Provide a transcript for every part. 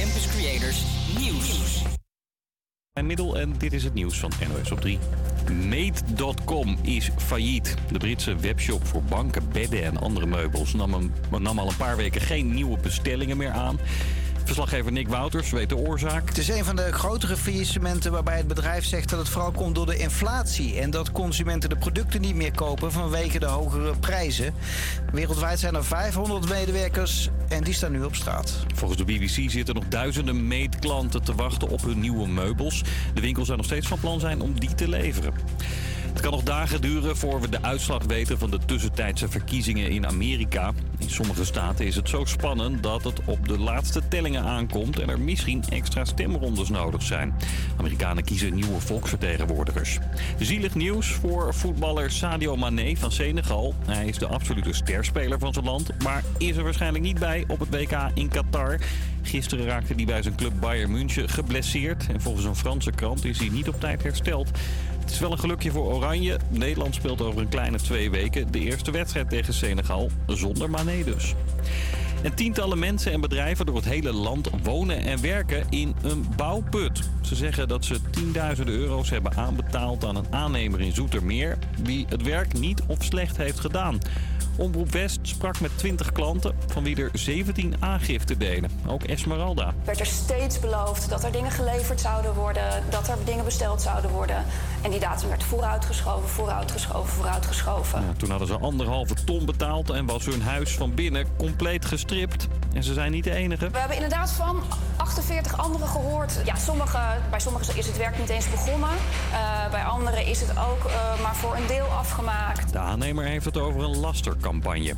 Campus Creators Nieuws. En middel en dit is het nieuws van NOS op 3. Mate.com is failliet. De Britse webshop voor banken, bedden en andere meubels nam, nam al een paar weken geen nieuwe bestellingen meer aan. Verslaggever Nick Wouters weet de oorzaak. Het is een van de grotere faillissementen waarbij het bedrijf zegt dat het vooral komt door de inflatie. En dat consumenten de producten niet meer kopen vanwege de hogere prijzen. Wereldwijd zijn er 500 medewerkers en die staan nu op straat. Volgens de BBC zitten nog duizenden meetklanten te wachten op hun nieuwe meubels. De winkels zijn nog steeds van plan zijn om die te leveren. Het kan nog dagen duren voor we de uitslag weten van de tussentijdse verkiezingen in Amerika. In sommige staten is het zo spannend dat het op de laatste tellingen aankomt en er misschien extra stemrondes nodig zijn. Amerikanen kiezen nieuwe volksvertegenwoordigers. Zielig nieuws voor voetballer Sadio Mane van Senegal. Hij is de absolute sterspeler van zijn land, maar is er waarschijnlijk niet bij op het WK in Qatar. Gisteren raakte hij bij zijn club Bayern München geblesseerd. En volgens een Franse krant is hij niet op tijd hersteld. Het is wel een gelukje voor Oranje. Nederland speelt over een kleine twee weken de eerste wedstrijd tegen Senegal. Zonder Mané dus. En tientallen mensen en bedrijven door het hele land wonen en werken in een bouwput. Ze zeggen dat ze tienduizenden euro's hebben aanbetaald aan een aannemer in Zoetermeer... die het werk niet of slecht heeft gedaan. Omroep West sprak met 20 klanten, van wie er 17 aangifte deden. Ook Esmeralda. werd er steeds beloofd dat er dingen geleverd zouden worden, dat er dingen besteld zouden worden. En die datum werd vooruitgeschoven, vooruitgeschoven, vooruitgeschoven. Ja, toen hadden ze anderhalve ton betaald en was hun huis van binnen compleet gestript. En ze zijn niet de enige. We hebben inderdaad van 48 anderen gehoord. Ja, sommige, bij sommigen is het werk niet eens begonnen. Uh, bij anderen is het ook uh, maar voor een deel afgemaakt. De aannemer heeft het over een lastercampagne.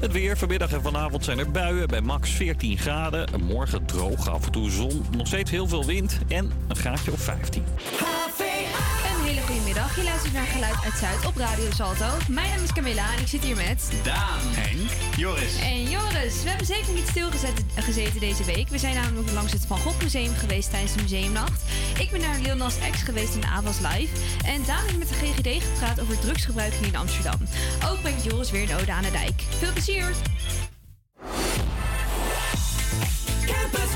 Het weer vanmiddag en vanavond zijn er buien bij max 14 graden. Morgen droog, af en toe zon, nog steeds heel veel wind en een graadje of 15. Een hele goede middag. Je luistert naar Geluid uit Zuid op Radio Salto. Mijn naam is Camilla en ik zit hier met... Daan. Henk. Joris. En Joris, we hebben zeker niet stilgezeten deze week. We zijn namelijk langs het Van Gogh Museum geweest tijdens de museumnacht. Ik ben naar Lil Nas X geweest in de Avas Live. En Daan heeft met de GGD gepraat over drugsgebruik hier in Amsterdam. Ook brengt Joris weer een ode aan de dijk. Veel plezier! Campus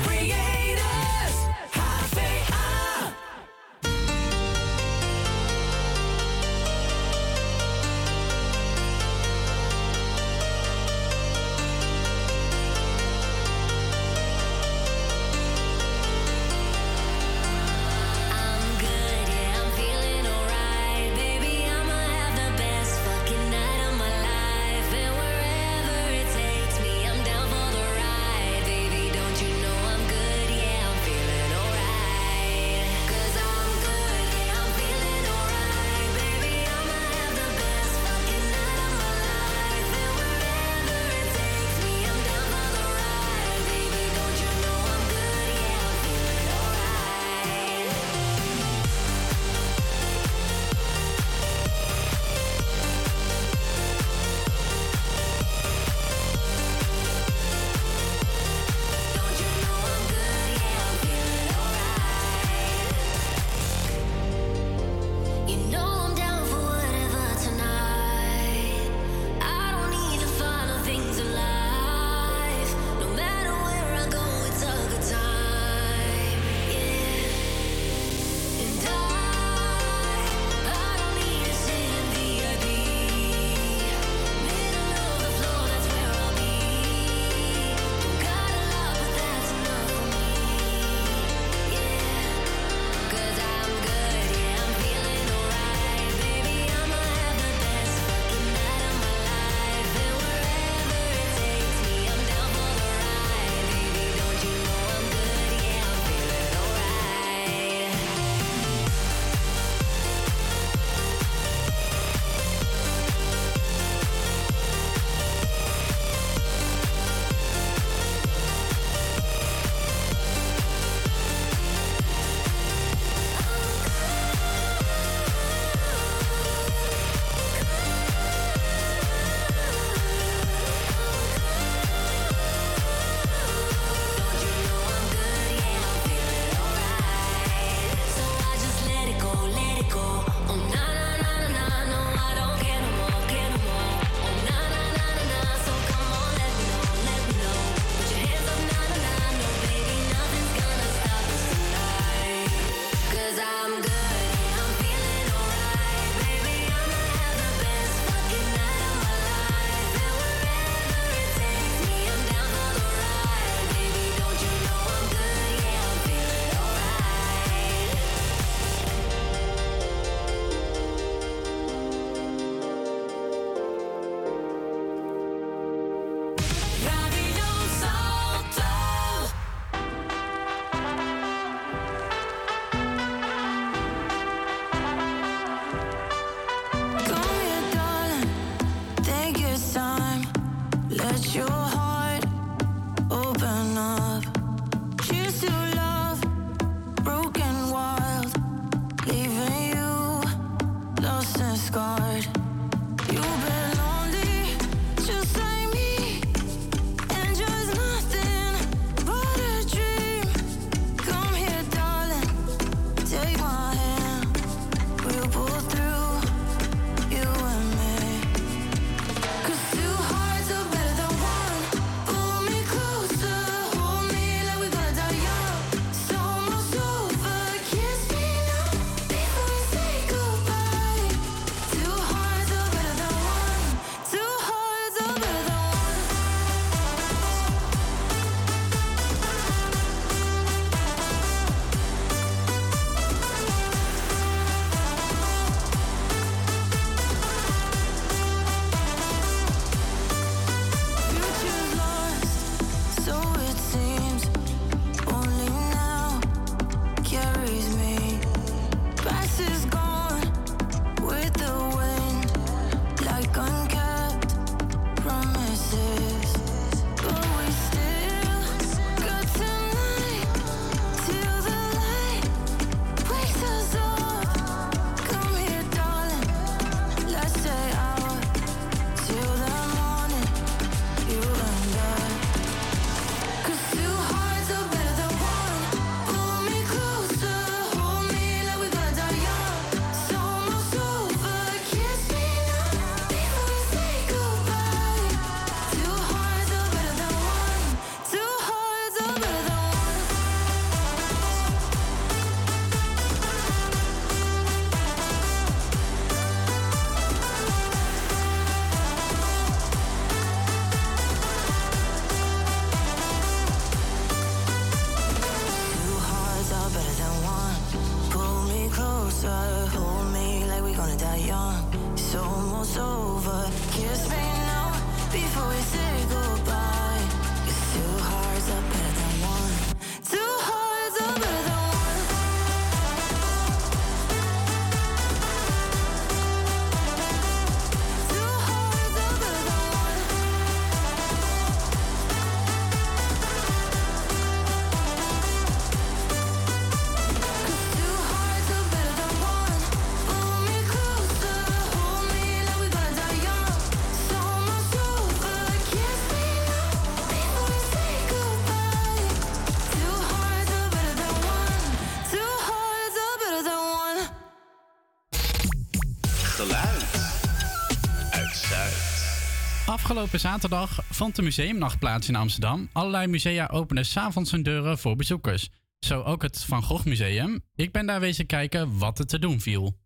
Afgelopen zaterdag vond de museumnacht plaats in Amsterdam. Allerlei musea openden s'avonds hun deuren voor bezoekers. Zo ook het Van Gogh Museum. Ik ben daar wezen kijken wat er te doen viel.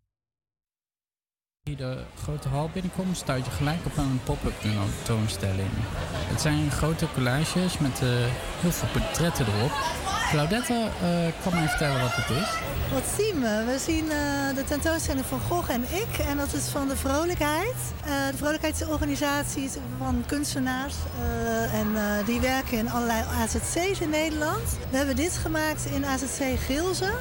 Je de grote hal binnenkomt, stuit je gelijk op een pop-up tentoonstelling. Het zijn grote collages met eh, heel veel portretten erop. Claudette eh, kan mij vertellen wat het is. Wat zien we? We zien eh, de tentoonstelling van Gogh en ik. En dat is van de Vrolijkheid. Eh, de Vrolijkheid is een organisatie van kunstenaars. en die werken in allerlei AZC's in Nederland. We hebben dit gemaakt in AZC Gilze.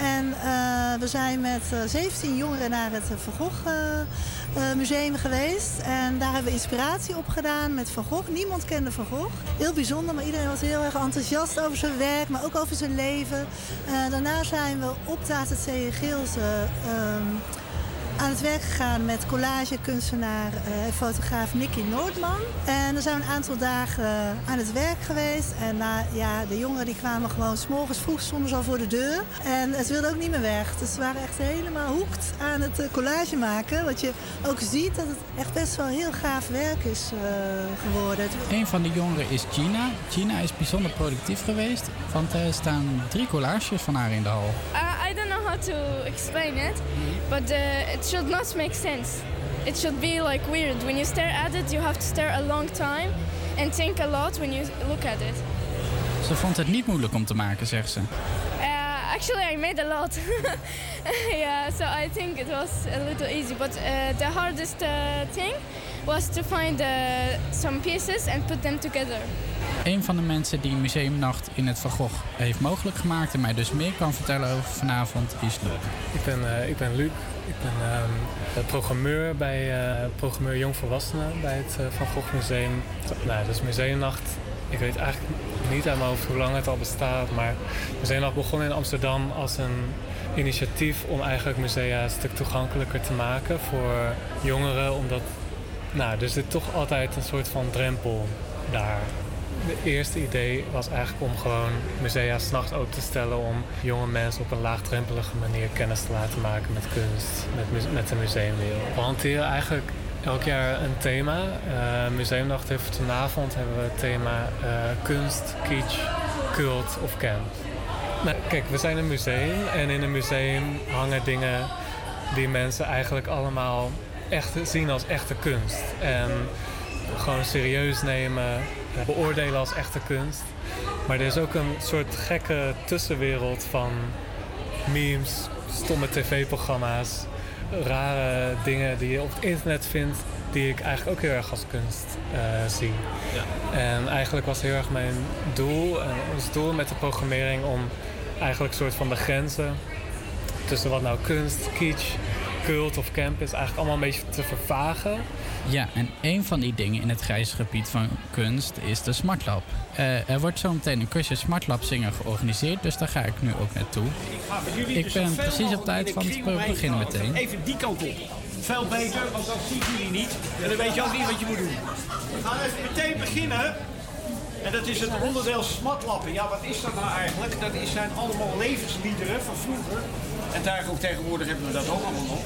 En eh, we zijn met eh, 17 jongeren naar het eh, Van Gogh eh, eh, museum geweest. En daar hebben we inspiratie op gedaan met Van Gogh. Niemand kende Van Gogh. Heel bijzonder, maar iedereen was heel erg enthousiast over zijn werk, maar ook over zijn leven. Eh, daarna zijn we op de AZC Gilze ehm, aan het werk gegaan met collagekunstenaar eh, en fotograaf Nicky Noordman. En er zijn een aantal dagen eh, aan het werk geweest. En na, ja, de jongeren die kwamen gewoon s morgens vroeg stonden ze al voor de deur. En ze wilden ook niet meer weg. Dus ze waren echt helemaal hoekt aan het eh, collage maken. Wat je ook ziet dat het echt best wel heel gaaf werk is eh, geworden. Een van de jongeren is Gina. Gina is bijzonder productief geweest, want er staan drie collages van haar in de hal. Uh, I don't know how to explain it, but uh, it should not make sense. It should be like weird. When you stare at it, you have to stare a long time and think a lot when you look at it. Ze vond het niet moeilijk om te maken, zegt ze. Uh, actually, I made a lot. yeah, so I think it was a little easy. But uh, the hardest uh, thing was to find uh, some pieces and put them together. Een van de mensen die Museumnacht in het Van Gogh heeft mogelijk gemaakt en mij dus meer kan vertellen over vanavond is Luc. Ik ben, eh, ik ben Luc. Ik ben ehm, eh, programmeur bij eh, programmeur Jongvolwassenen bij het eh, Van Gogh Museum. Nou, dus Museumnacht. Ik weet eigenlijk niet hoofd hoe lang het al bestaat, maar Museumnacht begon in Amsterdam als een initiatief om eigenlijk musea een stuk toegankelijker te maken voor jongeren, omdat nou, er zit toch altijd een soort van drempel daar. Het eerste idee was eigenlijk om gewoon musea s'nachts open te stellen om jonge mensen op een laagdrempelige manier kennis te laten maken met kunst, met, met de museumwereld. We hanteren eigenlijk elk jaar een thema. Eh, Museumnacht heeft vanavond hebben we het thema eh, kunst, kitsch, cult of camp. Nou, kijk, we zijn een museum en in een museum hangen dingen die mensen eigenlijk allemaal echt zien als echte kunst. En gewoon serieus nemen, beoordelen als echte kunst. Maar er is ook een soort gekke tussenwereld van memes, stomme tv-programma's, rare dingen die je op het internet vindt, die ik eigenlijk ook heel erg als kunst eh, zie. En eigenlijk was heel erg mijn doel, en ons doel met de programmering om eigenlijk een soort van de grenzen tussen wat nou kunst, kitsch, cult of camp is, eigenlijk allemaal een beetje te vervagen. Ja, en een van die dingen in het grijze gebied van kunst is de Smart Lab. Eh, er wordt zo meteen een cursus Smart Lab zingen georganiseerd, dus daar ga ik nu ook naartoe. Ik dus ben precies op tijd van het beginnen meteen. Even die kant op. Veel beter, want dan zien jullie niet. En dan weet je ook niet wat je moet doen. We gaan even meteen beginnen. En dat is het onderdeel smatlappen. Ja, wat is dat nou eigenlijk? Dat zijn allemaal levensliederen van vroeger. En daar ook tegenwoordig hebben we dat ook allemaal nog.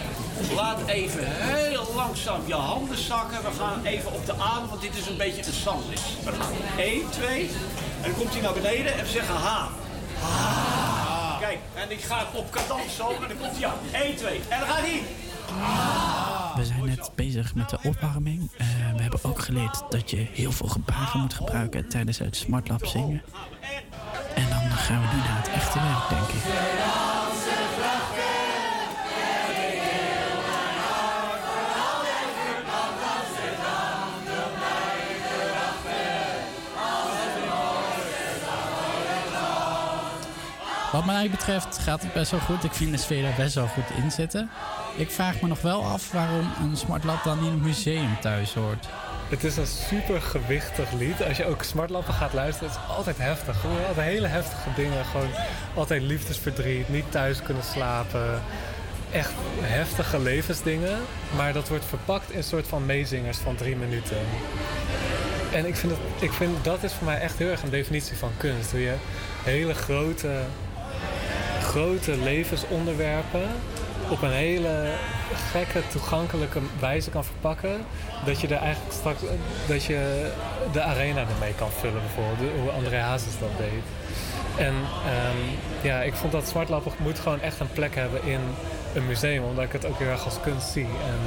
Laat even heel langzaam je handen zakken. We gaan even op de adem, want dit is een beetje een sandwich. We gaan 1, 2. En dan komt hij naar beneden en we zeggen ha. Kijk, en ik ga op cadans zo en dan komt hij aan. 1, 2. En dan gaat hij. We zijn net bezig met de opwarming. Eh, we hebben ook geleerd dat je heel veel gebaren moet gebruiken tijdens het Smart Lab zingen. En dan gaan we nu naar het echte werk, denk ik. Wat mij betreft gaat het best wel goed. Ik vind de sfeer er best wel goed in zitten. Ik vraag me nog wel af waarom een Smart Lab dan in een museum thuis hoort. Het is een super gewichtig lied. Als je ook smartlappen gaat luisteren, het is altijd heftig. Altijd hele heftige dingen. Gewoon altijd liefdesverdriet, niet thuis kunnen slapen. Echt heftige levensdingen. Maar dat wordt verpakt in een soort van meezingers van drie minuten. En ik vind, het, ik vind dat is voor mij echt heel erg een definitie van kunst. Hoe je hele grote, grote levensonderwerpen op een hele gekke, toegankelijke wijze kan verpakken. Dat je er eigenlijk straks dat je de arena ermee kan vullen, bijvoorbeeld. Hoe André Hazes dat deed. En ehm, ja, ik vond dat Smartlappen moet gewoon echt een plek hebben in een museum, omdat ik het ook heel erg als kunst zie. En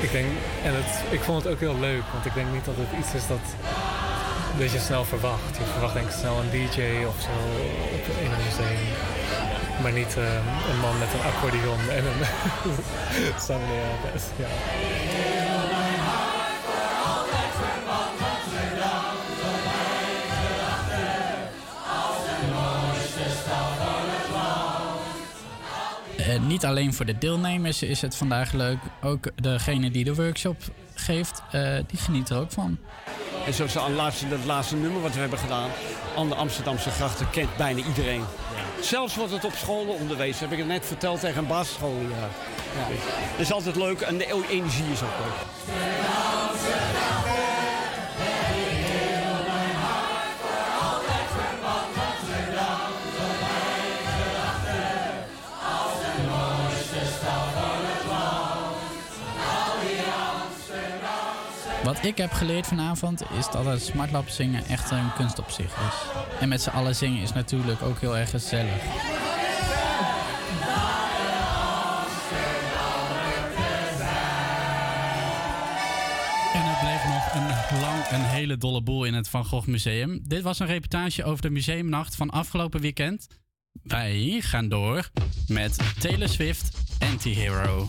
ik denk, en het, ik vond het ook heel leuk, want ik denk niet dat het iets is dat, dat je snel verwacht. Je verwacht denk ik snel een DJ of zo in een museum. Maar niet ehm, een man met een accordeon en een Samuel Ja. Eh, niet alleen voor de deelnemers is het vandaag leuk. Ook degene die de workshop geeft, eh, die geniet er ook van. En zoals het laatste, dat laatste nummer wat we hebben gedaan, aan de Amsterdamse grachten, kent bijna iedereen. Zelfs wordt het op scholen onderwezen, heb ik het net verteld tegen een basisschool. Ja. Ja. Dat is altijd leuk en de energie is ook leuk. Ik heb geleerd vanavond is dat het Smart Lab zingen echt een kunst op zich is. En met z'n allen zingen is natuurlijk ook heel erg gezellig. En het bleef nog een lang een hele dolle boel in het Van Gogh Museum. Dit was een reportage over de museumnacht van afgelopen weekend. Wij gaan door met Taylor Swift Anti-Hero.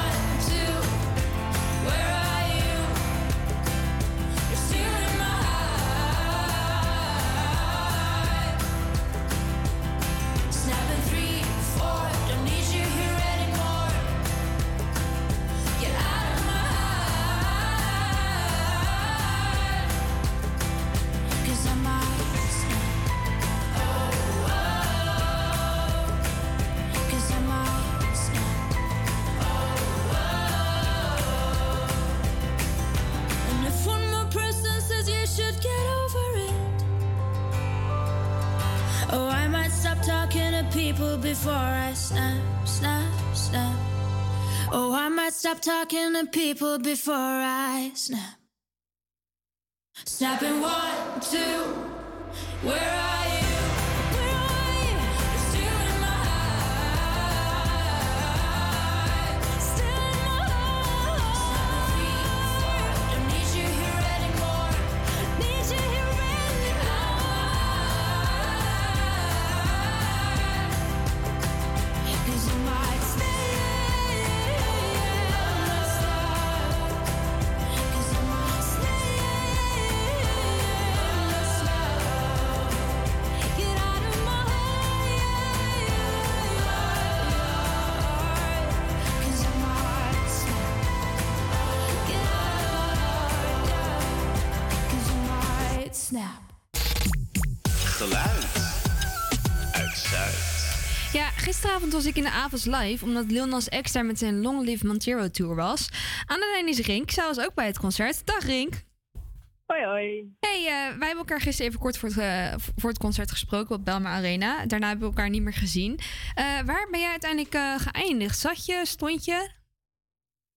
before. Ik in de Avals live, omdat Lil Nas X daar met zijn Long Live Montero tour was. Aan de lijn is Rink, zij was ook bij het concert. Dag Rink. Hoi hoi. Hey, eh, wij hebben elkaar gisteren even kort voor het, eh, voor het concert gesproken op Belmar Arena. Daarna hebben we elkaar niet meer gezien. Eh, waar ben jij uiteindelijk geëindigd? Zat je, stond je?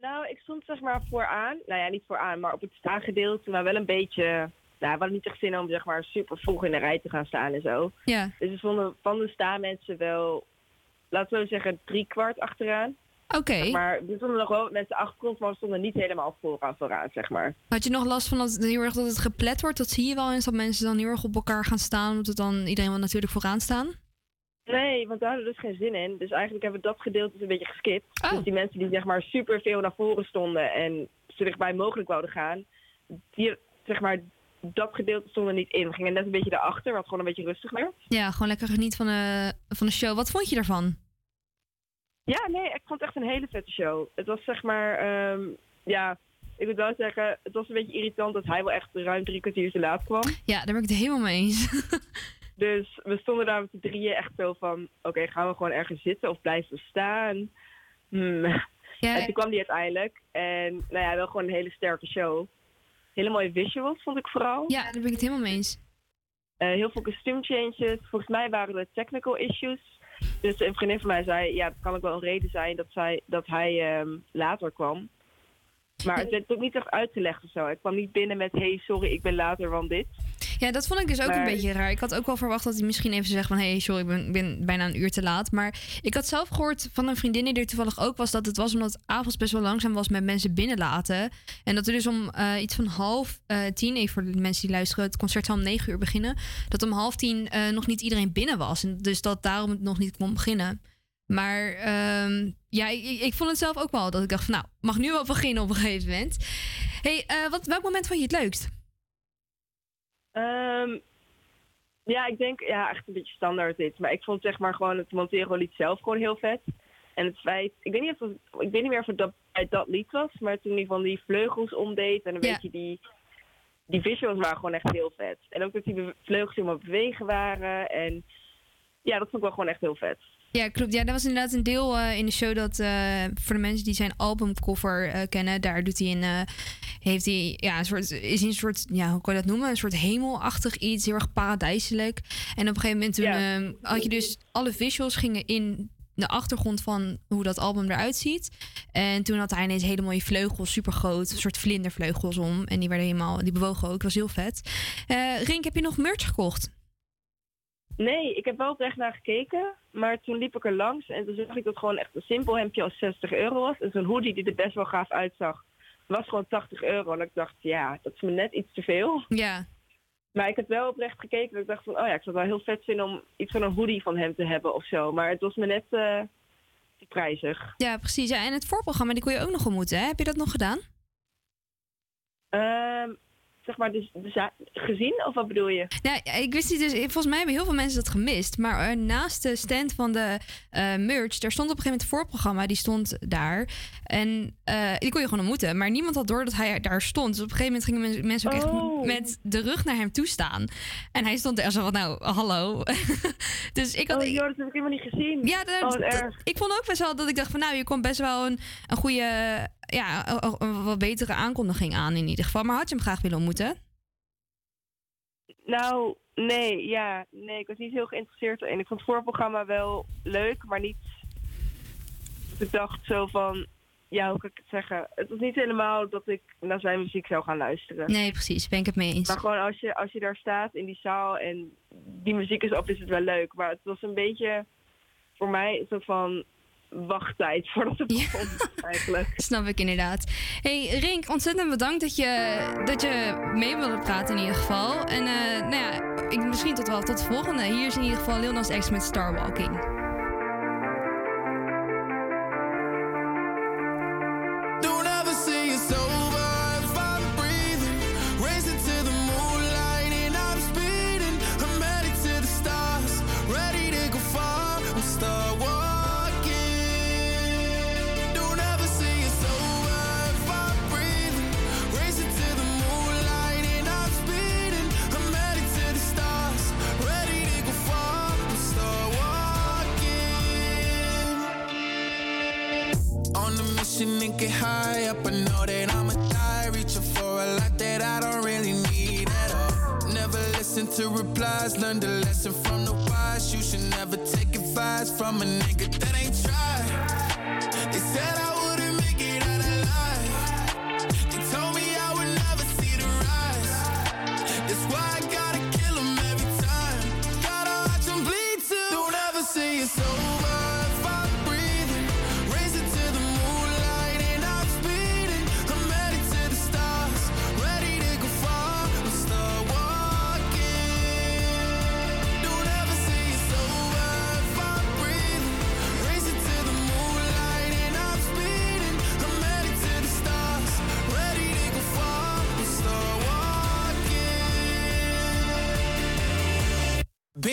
Nou, ik stond zeg maar vooraan. Nou ja, niet vooraan, maar op het staangedeelte. Maar wel een beetje... Nou, we hadden niet echt zin om zeg maar super vroeg in de rij te gaan staan en zo. Ja. Dus er stonden van de staanmensen wel, laten we zeggen, drie kwart achteraan. Oké. Zeg maar er stonden nog wel mensen achter ons, maar we stonden niet helemaal vooraan vooraan, zeg maar. Had je nog last van dat, heel erg dat het geplet wordt? Dat zie je wel eens dat mensen dan heel erg op elkaar gaan staan, omdat het dan iedereen wil natuurlijk vooraan staan? Nee, want daar hadden we dus geen zin in. Dus eigenlijk hebben we dat gedeelte dus een beetje geskipt. Dus die mensen die zeg maar super veel naar voren stonden en zo dichtbij mogelijk wouden gaan, die zeg maar dat gedeelte stond er niet in. We gingen net een beetje daarachter, wat gewoon een beetje rustiger. Ja, gewoon lekker geniet van de, van de show. Wat vond je daarvan? Ja, nee, ik vond het echt een hele vette show. Het was zeg maar, ehm, ja, ik moet wel zeggen, het was een beetje irritant dat hij wel echt ruim drie kwartier te laat kwam. Ja, daar ben ik het helemaal mee eens. Dus we stonden daar met z'n drieën echt zo van, oké, gaan we gewoon ergens zitten of blijven we staan? Hmm. en toen kwam die uiteindelijk. En nou ja, wel gewoon een hele sterke show. Hele mooie visuals vond ik vooral. Ja, daar ben ik het helemaal mee eens. Eh, heel veel costume changes. Volgens mij waren er technical issues. Dus een vriendin van mij zei, ja, dat kan ook wel een reden zijn dat, zij, dat hij ehm, later kwam. Maar het werd ook niet echt uitgelegd of zo. Ik kwam niet binnen met, hey, sorry, ik ben later van dit. Ja, dat vond ik dus ook een beetje raar. Ik had ook wel verwacht dat hij misschien even zegt van... hé, hey, sorry, ik ben, ben bijna een uur te laat. Maar ik had zelf gehoord van een vriendin die er toevallig ook was... dat het was omdat avonds best wel langzaam was met mensen binnenlaten. En dat er dus om eh, iets van half eh, tien... even voor de mensen die luisteren, het concert zal om negen uur beginnen... dat om half tien eh, nog niet iedereen binnen was. En dus dat daarom het nog niet kon beginnen. Maar ehm, ja, ik, ik- vond het zelf ook wel dat ik dacht van... nou, mag nu wel beginnen op een gegeven moment. hey, eh, wat, welk moment vond je het leukst? Ehm, ja, ik denk, ja, echt een beetje standaard dit. Maar ik vond zeg maar gewoon het Montero lied zelf gewoon heel vet. En het feit, ik weet niet, of het, ik weet niet meer of het dat, bij dat lied was, maar toen hij van die vleugels omdeed en een Ja. beetje die, die visuals waren gewoon echt heel vet. En ook dat die vleugels helemaal bewegen waren en ja, dat vond ik wel gewoon echt heel vet. Ja, klopt. Ja, dat was inderdaad een deel eh, in de show dat eh, voor de mensen die zijn albumcover eh, kennen, daar doet hij een, heeft hij ja, een soort, is een soort, ja, hoe kan je dat noemen? Een soort hemelachtig iets, heel erg paradijselijk. En op een gegeven moment toen ehm, had je dus alle visuals gingen in de achtergrond van hoe dat album eruit ziet. En toen had hij ineens hele mooie vleugels, super groot, een soort vlindervleugels om. En die werden helemaal, die bewogen ook, was heel vet. Rink, heb je nog merch gekocht? Nee, ik heb wel oprecht naar gekeken, maar toen liep ik er langs en toen zag ik dat gewoon echt een simpel hemdje als 60 euro was. En zo'n hoodie die er best wel gaaf uitzag, was gewoon 80 euro. En ik dacht, ja, dat is me net iets te veel. Ja. Maar ik heb wel oprecht gekeken dat ik dacht van, oh ja, ik zou het wel heel vet vinden om iets van een hoodie van hem te hebben of zo. Maar het was me net eh, te prijzig. Ja, precies. Ja, en het voorprogramma, die kon je ook nog ontmoeten. Hè? Heb je dat nog gedaan? Ehm, zeg maar, dus, ja, gezien of wat bedoel je? Nou, ik wist niet, dus volgens mij hebben heel veel mensen dat gemist. Maar eh, naast de stand van de eh, merch, daar stond op een gegeven moment het voorprogramma, die stond daar. En eh, die kon je gewoon ontmoeten. Maar niemand had door dat hij daar stond. Dus op een gegeven moment gingen men- mensen ook Oh. echt met de rug naar hem toe staan. En hij stond er zo van, nou, hallo. dus ik had... Oh joh, dat heb ik helemaal niet gezien. Ja, dat, Oh, dat- ik vond ook best wel dat ik dacht van, nou, je komt best wel een, een goede, ja, een, wat betere aankondiging aan in ieder geval. Maar had je hem graag willen ontmoeten? Nou, nee, ja, nee, ik was niet heel geïnteresseerd in. Ik vond het voorprogramma wel leuk, maar niet. Ik dacht zo van, ja, hoe kan ik het zeggen? Het was niet helemaal dat ik naar zijn muziek zou gaan luisteren. Nee, precies, ben ik het mee eens. Maar gewoon als je, als je daar staat in die zaal en die muziek is op, is het wel leuk. Maar het was een beetje voor mij soort van wachttijd voordat het begon, eigenlijk. Snap ik inderdaad. Hey Rink, ontzettend bedankt dat je, dat je mee wilde praten in ieder geval. En eh, nou ja, ik, misschien tot wel tot de volgende. Hier is in ieder geval Lil Nas X met Starwalking. To replies, learn the lesson from the wise. You should never take advice from a nigga that ain't tried. They said I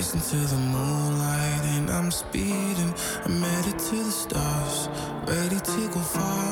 Racing to the moonlight and I'm speeding. I'm headed to the stars, ready to go far.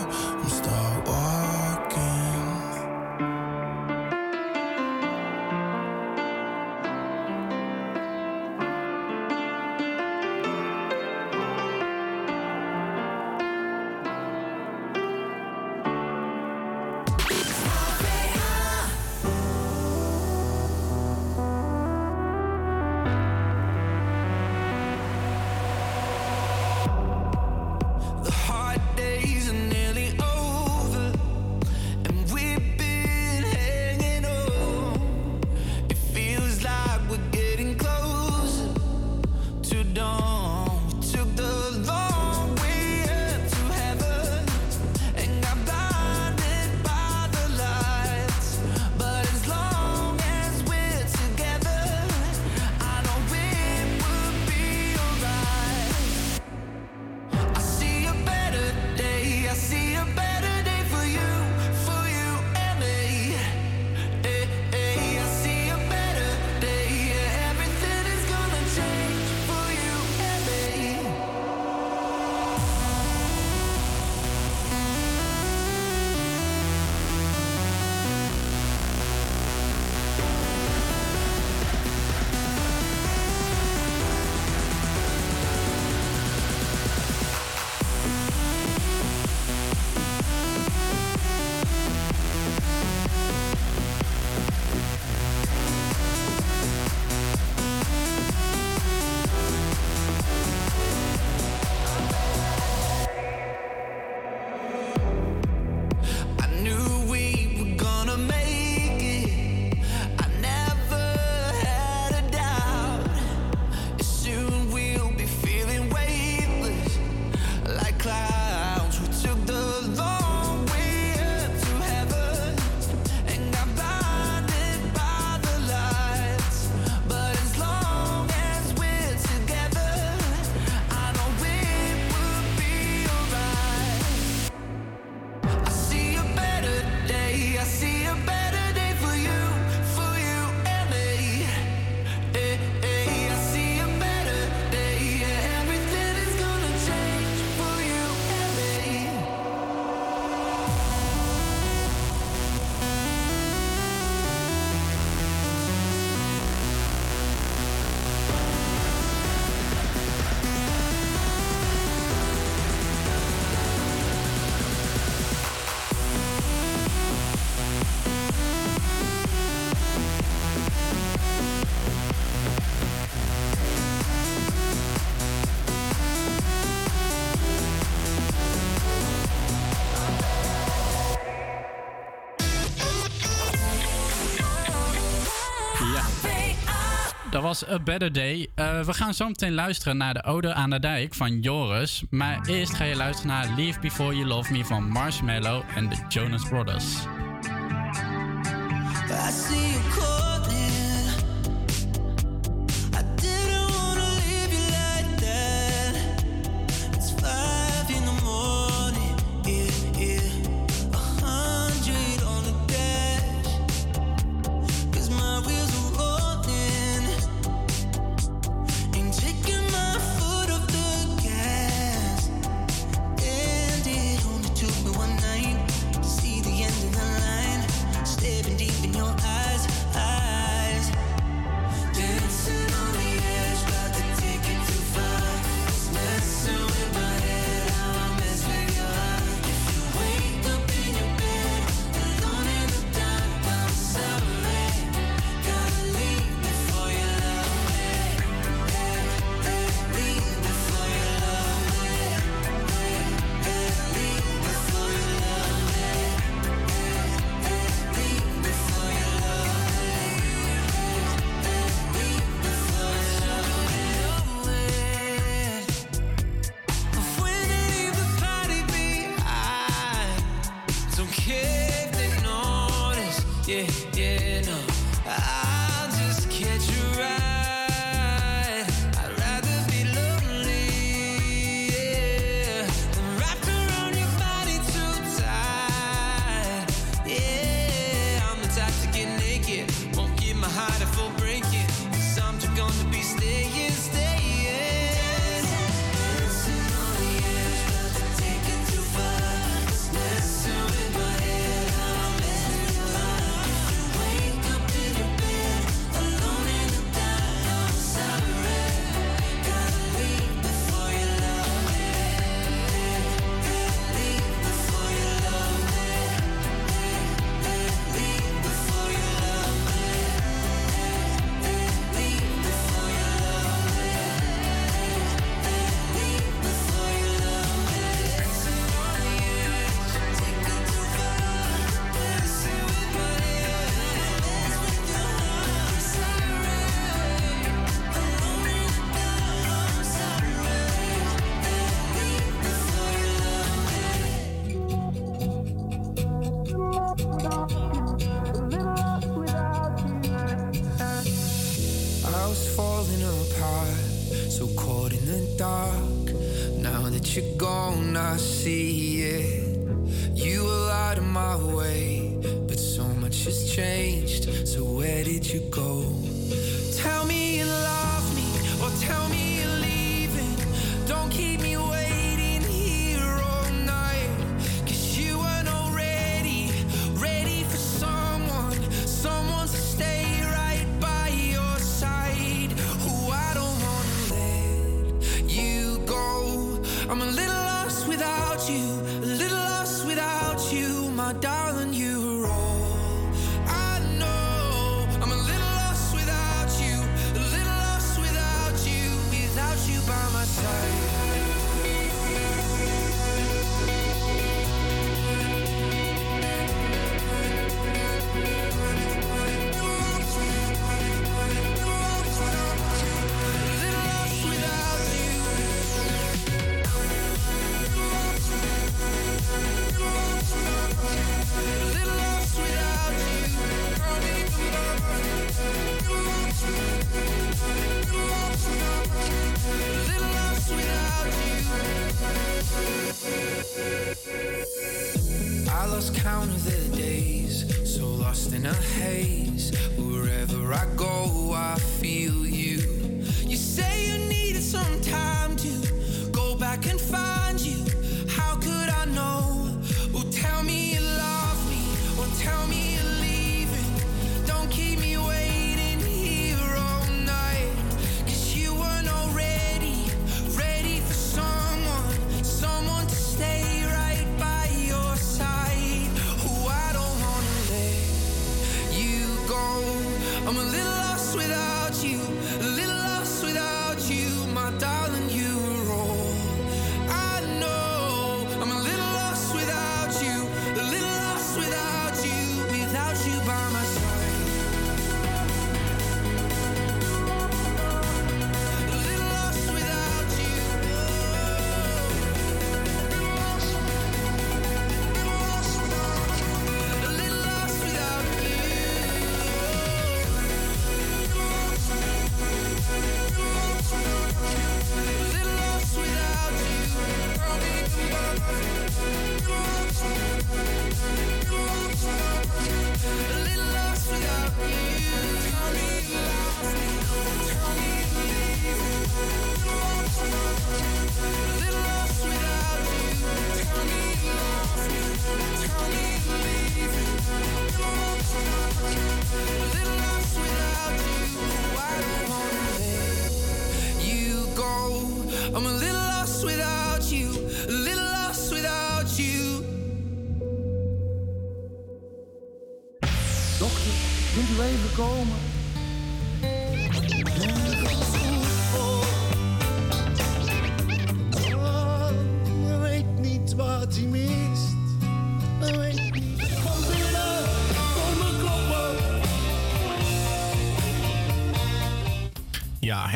was A Better Day. Eh, we gaan zo meteen luisteren naar de Ode aan de Dijk van Joris. Maar eerst ga je luisteren naar Leave Before You Love Me van Marshmallow en de Jonas Brothers.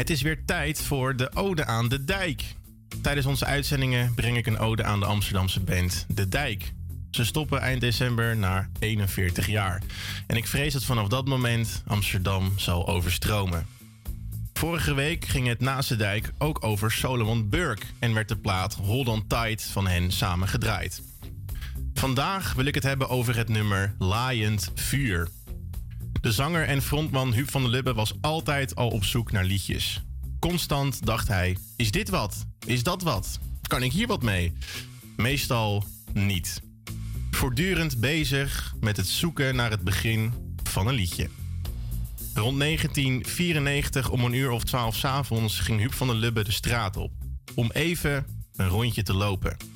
Het is weer tijd voor de Ode aan de Dijk. Tijdens onze uitzendingen breng ik een ode aan de Amsterdamse band De Dijk. Ze stoppen eind december na 41 jaar. En ik vrees dat vanaf dat moment Amsterdam zal overstromen. Vorige week ging het naast de dijk ook over Solomon Burke en werd de plaat Hold on Tight van hen samen gedraaid. Vandaag wil ik het hebben over het nummer Laaiend Vuur. De zanger en frontman Huub van der Lubbe was altijd al op zoek naar liedjes. Constant dacht hij: is dit wat? Is dat wat? Kan ik hier wat mee? Meestal niet. Voortdurend bezig met het zoeken naar het begin van een liedje. Rond 1994 om een uur of twaalf 's avonds ging Huub van der Lubbe de straat op. Om even een rondje te lopen.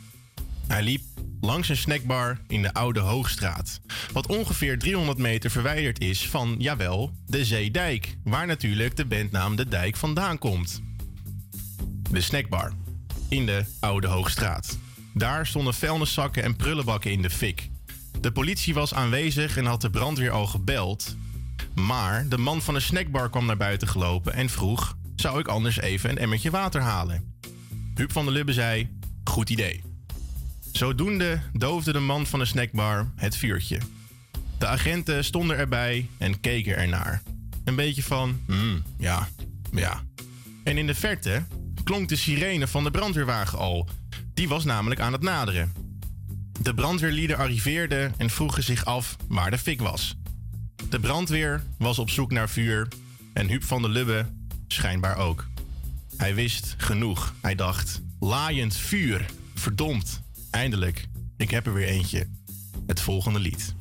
Hij liep langs een snackbar in de Oude Hoogstraat. Wat ongeveer 300 meter verwijderd is van, jawel, de Zeedijk. Waar natuurlijk de bandnaam De Dijk vandaan komt. De snackbar. In de Oude Hoogstraat. Daar stonden vuilniszakken en prullenbakken in de fik. De politie was aanwezig en had de brandweer al gebeld. Maar de man van de snackbar kwam naar buiten gelopen en vroeg: Zou ik anders even een emmertje water halen? Huub van der Lubbe zei: Goed idee. Zodoende doofde de man van de snackbar het vuurtje. De agenten stonden erbij en keken ernaar. Een beetje van: hmm, ja, ja. En in de verte klonk de sirene van de brandweerwagen al. Die was namelijk aan het naderen. De brandweerlieden arriveerden en vroegen zich af waar de fik was. De brandweer was op zoek naar vuur en Huub van der Lubbe schijnbaar ook. Hij wist genoeg. Hij dacht: laaiend vuur. Verdomd. Eindelijk. Ik heb er weer eentje. Het volgende lied.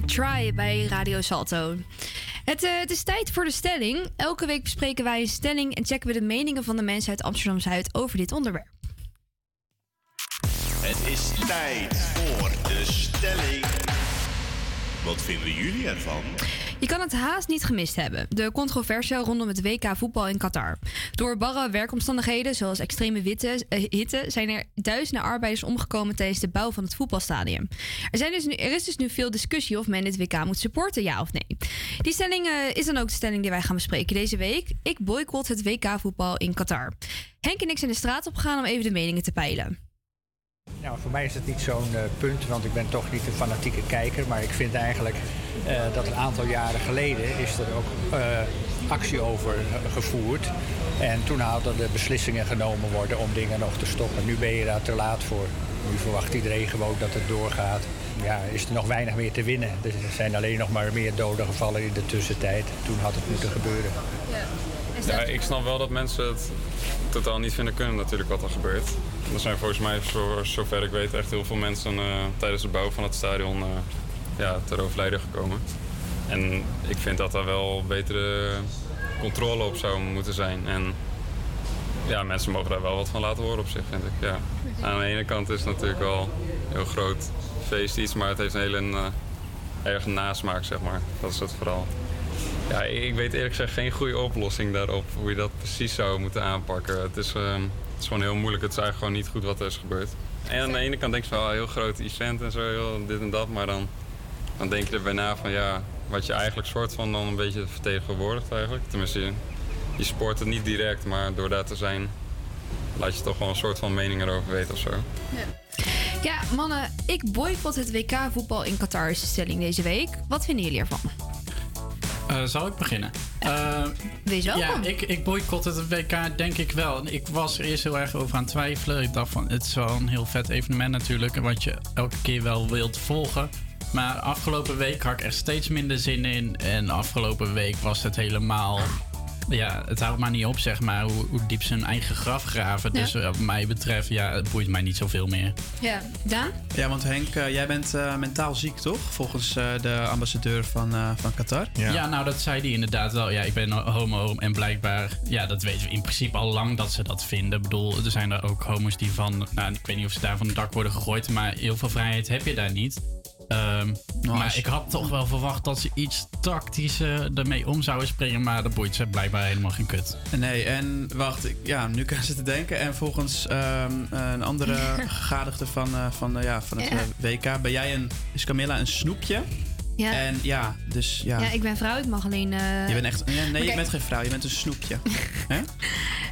Met Try bij Radio Salto. Het, eh, het is tijd voor de stelling. Elke week bespreken wij een stelling en checken we de meningen van de mensen uit Amsterdam Zuid over dit onderwerp. Het is tijd voor de stelling. Wat vinden jullie ervan? Je kan het haast niet gemist hebben. De controverse rondom het WK voetbal in Qatar. Door barre werkomstandigheden, zoals extreme witte, eh, hitte, zijn er duizenden arbeiders omgekomen tijdens de bouw van het voetbalstadion. Er, zijn dus nu, er is dus nu veel discussie of men dit WK moet supporten, ja of nee. Die stelling eh, is dan ook de stelling die wij gaan bespreken deze week. Ik boycott het WK voetbal in Qatar. Henk en ik zijn de straat opgegaan om even de meningen te peilen. Nou, voor mij is het niet zo'n eh, punt, want ik ben toch niet een fanatieke kijker. Maar ik vind eigenlijk eh, dat een aantal jaren geleden is er ook eh, actie over gevoerd. En toen hadden de beslissingen genomen worden om dingen nog te stoppen. Nu ben je daar te laat voor. Nu verwacht iedereen gewoon dat het doorgaat. Ja, is er nog weinig meer te winnen. Er zijn alleen nog maar meer doden gevallen in de tussentijd. Toen had het moeten gebeuren. Ja, ik snap wel dat mensen het totaal niet vinden kunnen natuurlijk wat er gebeurt. Er zijn volgens mij, voor zover ik weet, echt heel veel mensen eh, tijdens de bouw van het stadion eh, ja, ter overlijden gekomen. En ik vind dat daar wel betere controle op zou moeten zijn. En ja, mensen mogen daar wel wat van laten horen op zich, vind ik. Ja. Aan de ene kant is het natuurlijk wel een heel groot feest iets, maar het heeft een hele uh, erge nasmaak, zeg maar. Dat is het vooral. Ja, ik weet eerlijk gezegd geen goede oplossing daarop, hoe je dat precies zou moeten aanpakken. Het is, ehm, het is gewoon heel moeilijk, het is eigenlijk gewoon niet goed wat er is gebeurd. En aan de ene kant denk je wel een heel groot event en zo, dit en dat, maar dan, dan denk je erbij na van ja, wat je eigenlijk soort van dan een beetje vertegenwoordigt eigenlijk. Tenminste, je, je sport het niet direct, maar door daar te zijn laat je toch wel een soort van mening erover weten of zo. Ja, mannen, ik boycott het WK voetbal in Qatar is stelling deze week. Wat vinden jullie ervan? Eh, zal ik beginnen? Eh, Wees welkom. Ja, ik, ik boycott het WK denk ik wel. Ik was er eerst heel erg over aan het twijfelen. Ik dacht van, het is wel een heel vet evenement natuurlijk. Wat je elke keer wel wilt volgen. Maar afgelopen week had ik er steeds minder zin in. En afgelopen week was het helemaal... Ja, het houdt maar niet op, zeg maar, hoe, hoe diep ze hun eigen graf graven. Ja. Dus wat mij betreft, ja, het boeit mij niet zoveel meer. Ja, Daan? Ja, want Henk, eh, jij bent eh, mentaal ziek, toch? Volgens eh, de ambassadeur van, eh, van Qatar. Ja. nou dat zei hij inderdaad wel. Ja, ik ben homo en blijkbaar, ja, dat weten we in principe al lang dat ze dat vinden. Ik bedoel, er zijn er ook homo's die van, nou, ik weet niet of ze daar van het dak worden gegooid, maar heel veel vrijheid heb je daar niet. Ehm, maar ik had toch wel verwacht dat ze iets tactischer ermee om zouden springen, maar dat boeit ze blijkbaar helemaal geen kut. Nee, en wacht, ik- ja, nu kan ze te denken. En volgens ehm, een andere gegadigde van, eh, van, eh, ja, van het eh, WK ben jij een, is Camilla een snoepje? Ja. En ja, dus ja. Ja, ik ben vrouw, ik mag alleen... eh, je bent echt, nee, je bent geen vrouw, je bent een snoepje. Hè?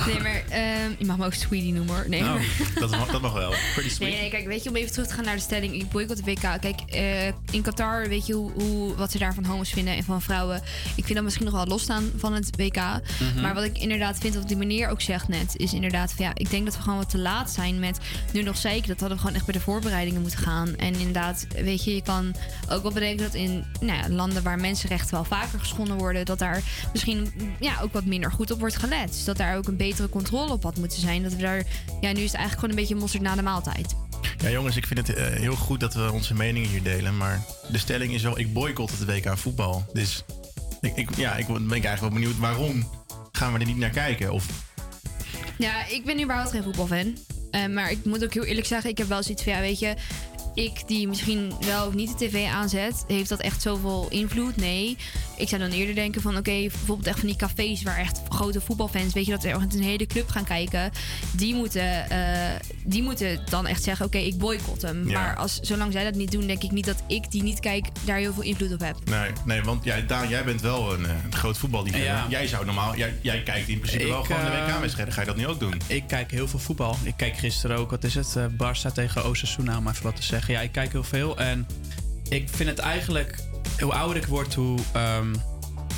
Nee, maar ehm, je mag me ook Sweetie noemen hoor. Nee, Oh, dat mag- dat mag wel. Pretty Nee, nee, kijk, weet je, om even terug te gaan naar de stelling. Ik boycott het WK. Kijk, eh, in Qatar, weet je hoe, hoe, wat ze daar van homo's vinden en van vrouwen. Ik vind dat misschien nog wel losstaan van het WK. Mhm. Maar wat ik inderdaad vind, wat die meneer ook zegt net, is inderdaad van ja, ik denk dat we gewoon wat te laat zijn met nu nog zeker. Dat hadden we gewoon echt bij de voorbereidingen moeten gaan. En inderdaad, weet je, je kan ook wel bedenken dat in nou ja, landen waar mensenrechten wel vaker geschonden worden, dat daar misschien ja, ook wat minder goed op wordt gelet. Dus dat daar ook een betere controle op had moeten zijn. Dat we daar, ja, nu is het eigenlijk gewoon een beetje mosterd na de maaltijd. Ja, jongens, ik vind het eh, heel goed dat we onze meningen hier delen. Maar de stelling is wel, ik boycott het WK voetbal. Dus ik, ik, ja, ik ben eigenlijk wel benieuwd waarom gaan we er niet naar kijken? Of Ja, ik ben überhaupt geen voetbalfan. Eh, maar ik moet ook heel eerlijk zeggen, ik heb wel zoiets van, ja, weet je... Ik die misschien wel of niet de tv aanzet, heeft dat echt zoveel invloed? Nee. Ik zou dan eerder denken van, oké, bijvoorbeeld echt van die cafés waar echt grote voetbalfans, weet je, dat er echt een hele club gaan kijken. Die moeten, eh, die moeten dan echt zeggen, oké, ik boycott hem. Ja. Maar als, zolang zij dat niet doen, denk ik niet dat ik die niet kijk, daar heel veel invloed op heb. nee, nee want ja, Daan, jij bent wel een, eh, een groot voetballiefhebber. Ja. Jij zou normaal, jij, jij kijkt in principe wel gewoon de eh, WK-wedstrijden. Ga je dat nu ook doen? Ik kijk heel veel voetbal. Ik kijk gisteren ook, wat is het? eh Barça tegen Osasuna, om even wat te zeggen. Ja, ik kijk heel veel. En ik vind het eigenlijk, hoe ouder ik word, hoe, ehm,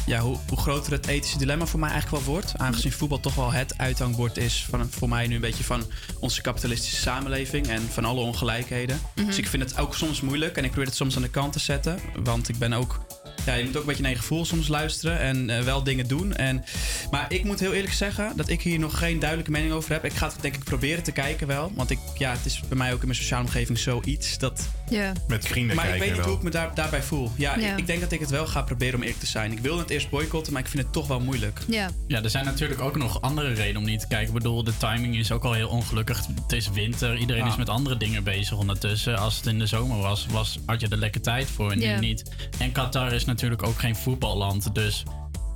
ja, hoe, hoe groter het ethische dilemma voor mij eigenlijk wel wordt. Aangezien voetbal toch wel het uithangbord is van voor mij nu een beetje van onze kapitalistische samenleving en van alle ongelijkheden. Mhm. Dus ik vind het ook soms moeilijk en ik probeer het soms aan de kant te zetten. Want ik ben ook ja, je moet ook een beetje naar je gevoel soms luisteren en eh, wel dingen doen. En, maar ik moet heel eerlijk zeggen dat ik hier nog geen duidelijke mening over heb. Ik ga het denk ik proberen te kijken wel. Want ik, ja, het is bij mij ook in mijn sociale omgeving zoiets dat... Ja. Met vrienden Maar ik weet niet wel. hoe ik me daar, daarbij voel. Ja, Ja. Ik, ik denk dat ik het wel ga proberen om eerlijk te zijn. Ik wilde het eerst boycotten, maar ik vind het toch wel moeilijk. Ja. Ja, er zijn natuurlijk ook nog andere redenen om niet te kijken. Ik bedoel, de timing is ook al heel ongelukkig. Het is winter, iedereen Ja. is met andere dingen bezig ondertussen. Als het in de zomer was, was had je er lekker tijd voor en Ja. nu niet. En Qatar is natuurlijk ook geen voetballand, dus...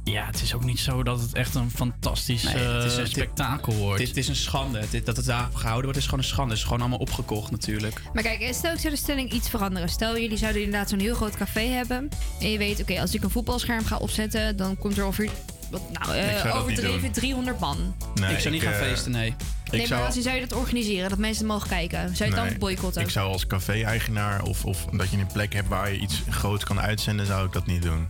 Ja, het is ook niet zo dat het echt een fantastisch Nee, het is eh, spektakel wordt. Dit is een schande. Dit, dat het daar gehouden wordt is gewoon een schande. Het is gewoon allemaal opgekocht natuurlijk. Maar kijk, stel ik zou de stelling iets veranderen. Stel jullie zouden inderdaad zo'n heel groot café hebben. En je weet, oké, als ik een voetbalscherm ga opzetten, dan komt er ongeveer, wat, nou, eh, overdreven doen. 300 man. Nee, ik zou niet gaan eh, feesten, nee. Nee, maar als je zou je dat organiseren, dat mensen mogen kijken, zou je het Nee, dan boycotten? Ik zou als café-eigenaar of, of dat je een plek hebt waar je iets groots kan uitzenden, zou ik dat niet doen.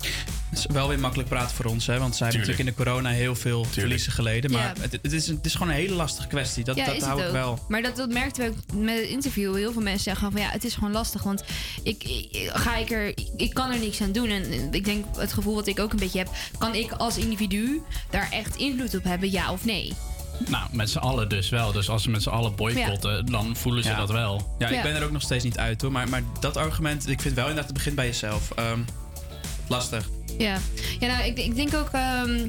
Het is wel weer makkelijk praten voor ons, hè? Want zij hebben natuurlijk in de corona heel veel verliezen geleden. Maar Ja. het, het, is het is gewoon een hele lastige kwestie. Dat, ja, dat is hou het ik wel. Maar dat, dat merkten we ook met het interview. Heel veel mensen zeggen van ja, het is gewoon lastig. Want ik, ik- ga ik er, ik kan er niks aan doen. En ik denk het gevoel wat ik ook een beetje heb, kan ik als individu daar echt invloed op hebben, ja of nee? Nou, met z'n allen dus wel. Dus als ze met z'n allen boycotten, dan voelen ze Ja. dat wel. Ja, Ja. ik ben er ook nog steeds niet uit hoor. Maar, maar dat argument, ik vind wel inderdaad, het begint bij jezelf. Ehm, lastig. Ja, ja nou, ik, ik denk ook. ehm,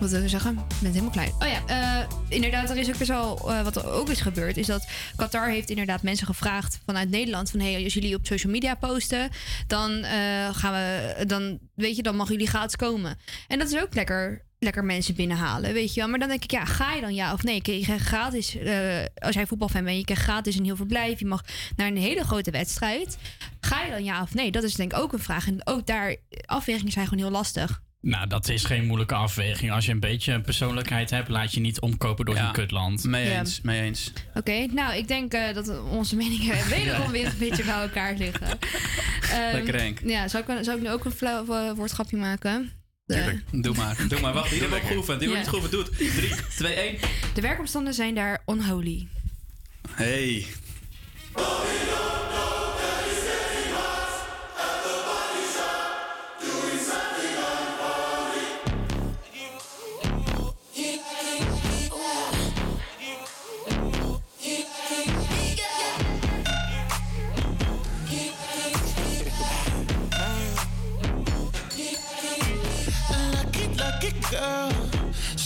wat wil ik zeggen? Ik ben helemaal klein. Oh ja, eh, inderdaad, er is ook best wel. eh, wat er ook is gebeurd, is dat Qatar heeft inderdaad mensen gevraagd vanuit Nederland. Van hey, als jullie op social media posten, dan eh, gaan we. Dan weet je, dan mogen jullie gratis komen. En dat is ook lekker. Lekker mensen binnenhalen, weet je wel. Maar dan denk ik, ja, ga je dan ja of nee? Je krijgt gratis, eh, als jij voetbalfan bent, je krijgt gratis een heel verblijf. Je mag naar een hele grote wedstrijd. Ga je dan ja of nee? Dat is denk ik ook een vraag. En ook daar, afwegingen zijn gewoon heel lastig. Nou, dat is geen moeilijke afweging. Als je een beetje een persoonlijkheid hebt, laat je niet omkopen door een kutland. Mee Ja. eens, mee eens. Oké, nou, ik denk eh, dat onze meningen wederom weer een beetje bij elkaar liggen. Ehm, Lekker Henk. Ja, zou ik, zou ik nu ook een flauw eh, woordgrapje maken? De, Doe maar, doe maar. Wacht, die hebben we ook geoefend. Die Ja. hebben we niet geoefend. Doe het. 3, 2, 1. de werkomstanden zijn daar unholy. Hey.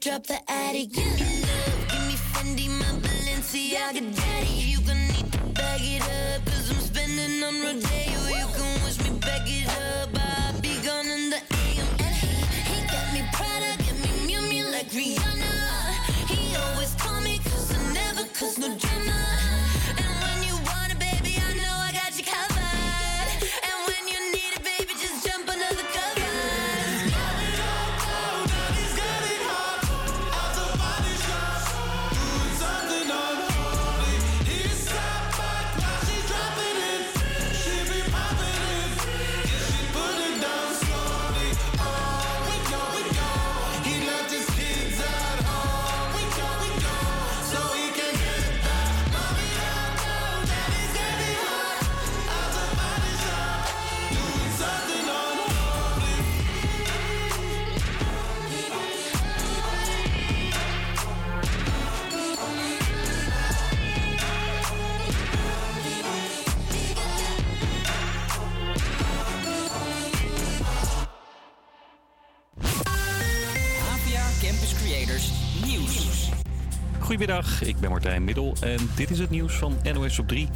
Drop the attic, me love, give me Fendi, my Balenciaga daddy. Goedemiddag, ik ben Martijn Middel en dit is het nieuws van NOS op 3.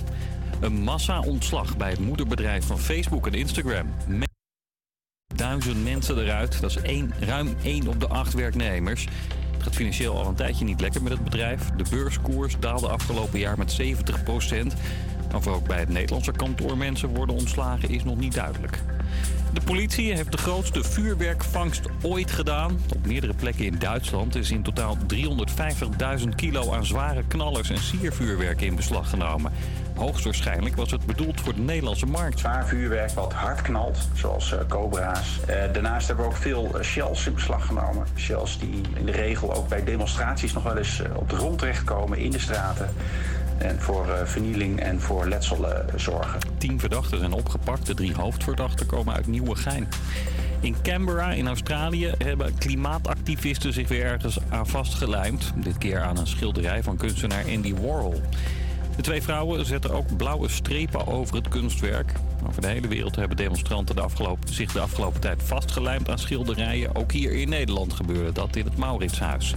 Een massa-ontslag bij het moederbedrijf van Facebook en Instagram. Duizend mensen eruit, dat is één, ruim 1 op de 8 werknemers. Het gaat financieel al een tijdje niet lekker met het bedrijf. De beurskoers daalde afgelopen jaar met 70% Of er ook bij het Nederlandse kantoor mensen worden ontslagen is nog niet duidelijk. De politie heeft de grootste vuurwerkvangst ooit gedaan. Op meerdere plekken in Duitsland is in totaal 350.000 kilo aan zware knallers en siervuurwerk in beslag genomen. Hoogstwaarschijnlijk was het bedoeld voor de Nederlandse markt. Zwaar vuurwerk wat hard knalt, zoals eh, cobra's. Eh, daarnaast hebben we ook veel eh, shells in beslag genomen. Shells die in de regel ook bij demonstraties nog wel eens op de grond terechtkomen in de straten. En voor eh, vernieling en voor letsel eh, zorgen. Tien verdachten zijn opgepakt. De drie hoofdverdachten komen uit Nieuwegein. In Canberra in Australië hebben klimaatactivisten zich weer ergens aan vastgelijmd. Dit keer aan een schilderij van kunstenaar Andy Warhol. De twee vrouwen zetten ook blauwe strepen over het kunstwerk. Over de hele wereld hebben demonstranten zich de afgelopen tijd vastgelijmd aan schilderijen. Ook hier in Nederland gebeurde dat in het Mauritshuis.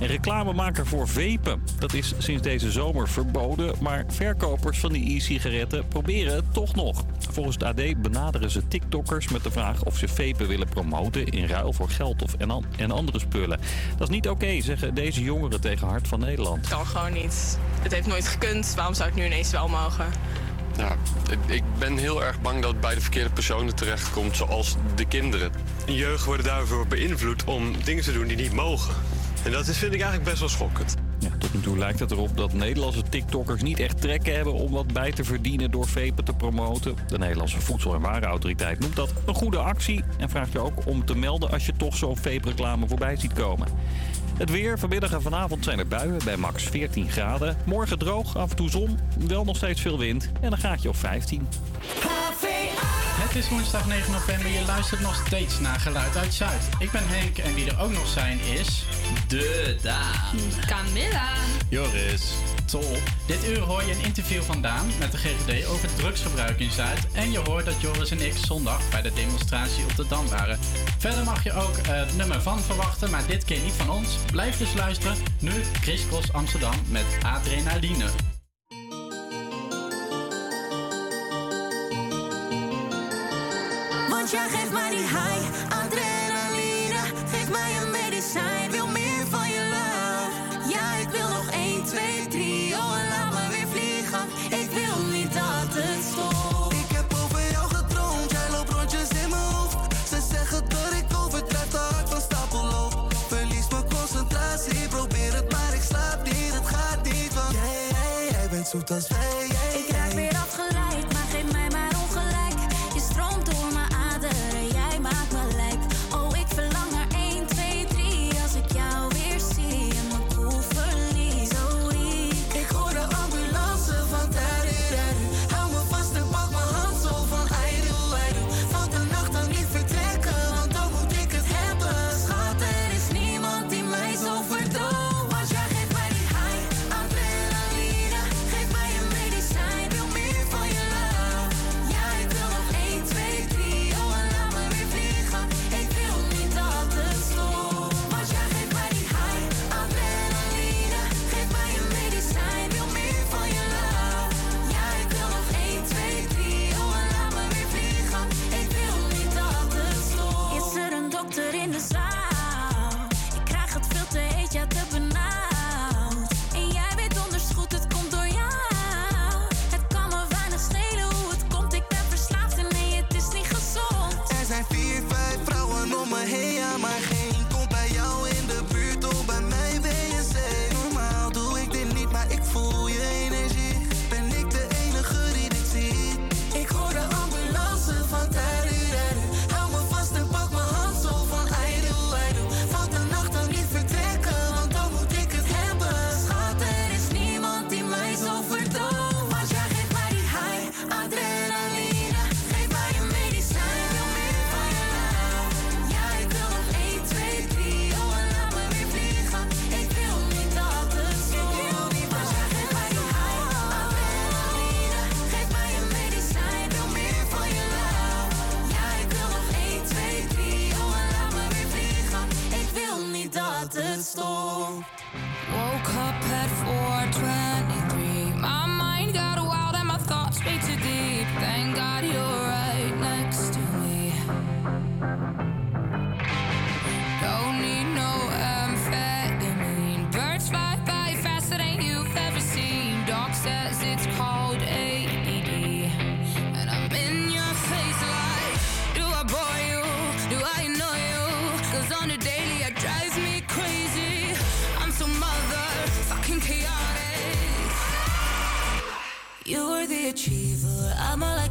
En reclame maken voor vapen. Dat is sinds deze zomer verboden, maar verkopers van die e-sigaretten proberen het toch nog. Volgens het AD benaderen ze TikTokkers met de vraag of ze vapen willen promoten in ruil voor geld of en, an- en andere spullen. Dat is niet oké, zeggen deze jongeren tegen Hart van Nederland. kan gewoon niet. Het heeft nooit gekund. Waarom zou het nu ineens wel mogen? Ja, ik- ik ben heel erg bang dat het bij de verkeerde personen terechtkomt, zoals de kinderen. Jeugd worden daarvoor beïnvloed om dingen te doen die niet mogen. En dat is, vind ik eigenlijk best wel schokkend. Ja, tot nu toe lijkt het erop dat Nederlandse TikTokkers niet echt trekken hebben om wat bij te verdienen door vapen te promoten. De Nederlandse Voedsel- en Warenautoriteit noemt dat een goede actie en vraagt je ook om te melden als je toch zo'n vape-reclame voorbij ziet komen. Het weer, vanmiddag en vanavond zijn er buien bij max 14 graden. Morgen droog, af en toe zon, wel nog steeds veel wind en een gaatje op 15. Het is woensdag 9 november. Je luistert nog steeds naar Geluid uit Zuid. Ik ben Henk en wie er ook nog zijn is... De Daan. Camilla. Joris. Tol. Dit uur hoor je een interview van Daan met de GGD over drugsgebruik in Zuid. En je hoort dat Joris en ik zondag bij de demonstratie op de Dam waren. Verder mag je ook eh, het nummer van verwachten, maar dit keer niet van ons. Blijf dus luisteren. Nu Chris Cross Amsterdam met Adrenaline. Want jij geeft mij die high, adrenaline. Geef mij een medicijn, wil meer van je love. Ja, ik wil nog 1, 2, 3, oh en laat me weer vliegen. Ik wil niet dat het stopt. Ik heb over jou gedroomd, jij loopt rondjes in mijn hoofd. Ze zeggen dat ik overdrijf, te hard van stapel loop. Verlies mijn concentratie, probeer het maar ik slaap niet, het gaat niet. Want jij, jij, jij bent zoet als wij, jij,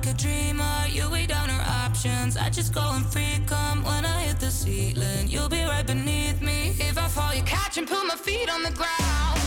like a dreamer. You weigh down our options. I just go and free come when I hit the ceiling. You'll be right beneath me. If I fall, you catch and put my feet on the ground.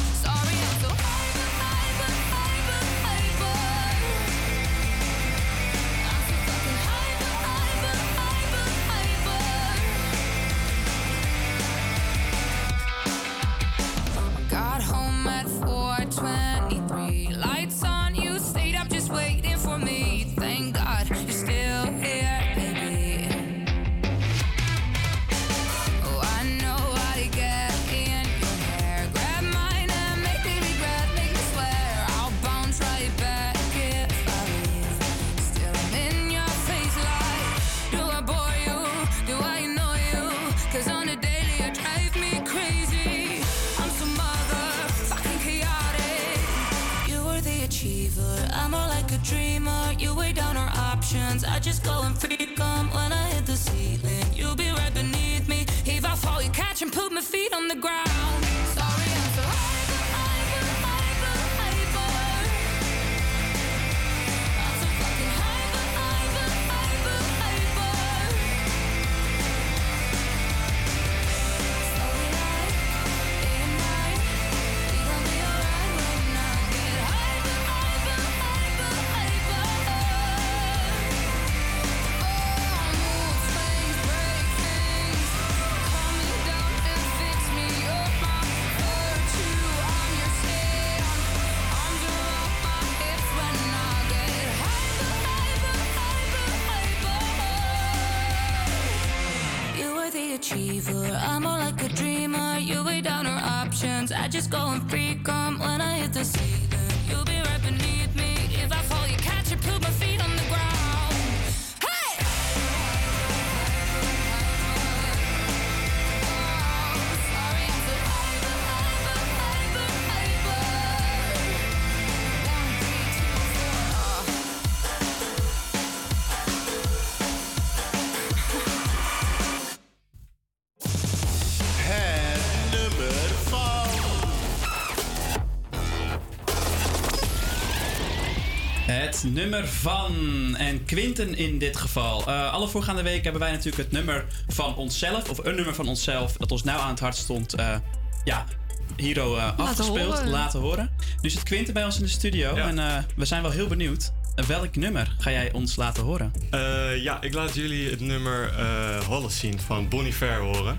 just going free. When I van. En Quinten in dit geval. Eh, alle voorgaande weken hebben wij natuurlijk het nummer van onszelf. Of een nummer van onszelf. Dat ons nou aan het hart stond. eh, ja, Hero eh, afgespeeld. horen. Laten horen. Nu zit Quinten bij ons in de studio. En eh, we zijn wel heel benieuwd. Welk nummer ga jij ons laten horen? Eh, ja, ik laat jullie het nummer eh Holocene van Bonnie Fair horen.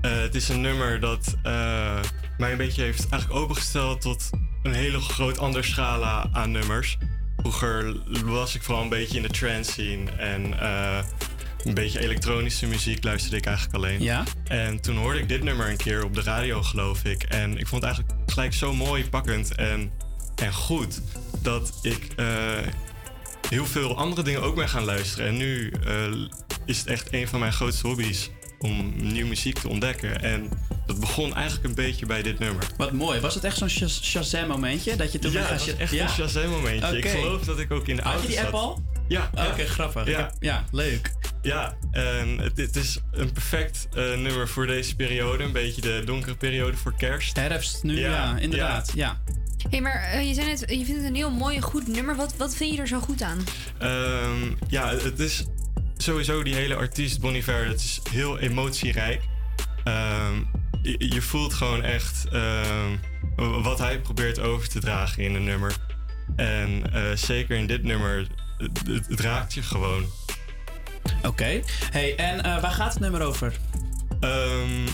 Eh, het is een nummer dat eh, mij een beetje heeft eigenlijk opengesteld tot een hele groot ander scala aan nummers. Vroeger was ik vooral een beetje in de trance scene en eh, een beetje elektronische muziek luisterde ik eigenlijk alleen. Ja? En toen hoorde ik dit nummer een keer op de radio, geloof ik. En ik vond het eigenlijk gelijk zo mooi, pakkend en, en goed dat ik eh, heel veel andere dingen ook ben gaan luisteren. En nu eh, is het echt een van mijn grootste hobby's om nieuwe muziek te ontdekken. En dat begon eigenlijk een beetje bij dit nummer. Wat mooi. Was het echt zo'n Shaz- Shazam-momentje? Dat je toen Ja, was sh- echt een Shazam-momentje. Ik geloof dat ik ook in de Had auto je die app zat. al? Ja. Oké, grappig. Ja. heb- ja, leuk. Ja, en het, het is een perfect eh, nummer voor deze periode. Een beetje de donkere periode voor kerst. Herfst nu, ja, inderdaad. Ja. Hé, hey, maar eh, je zei net, je vindt het een heel mooi, goed nummer. Wat, wat vind je er zo goed aan? Ehm, ja, het is sowieso die hele artiest Bon Iver. Het is heel emotierijk. Ehm, je, je voelt gewoon echt ehm, wat hij probeert over te dragen in een nummer. En eh, zeker in dit nummer, het, het- het raakt je gewoon. Oké. Hey, en eh, waar gaat het nummer over? Ehm,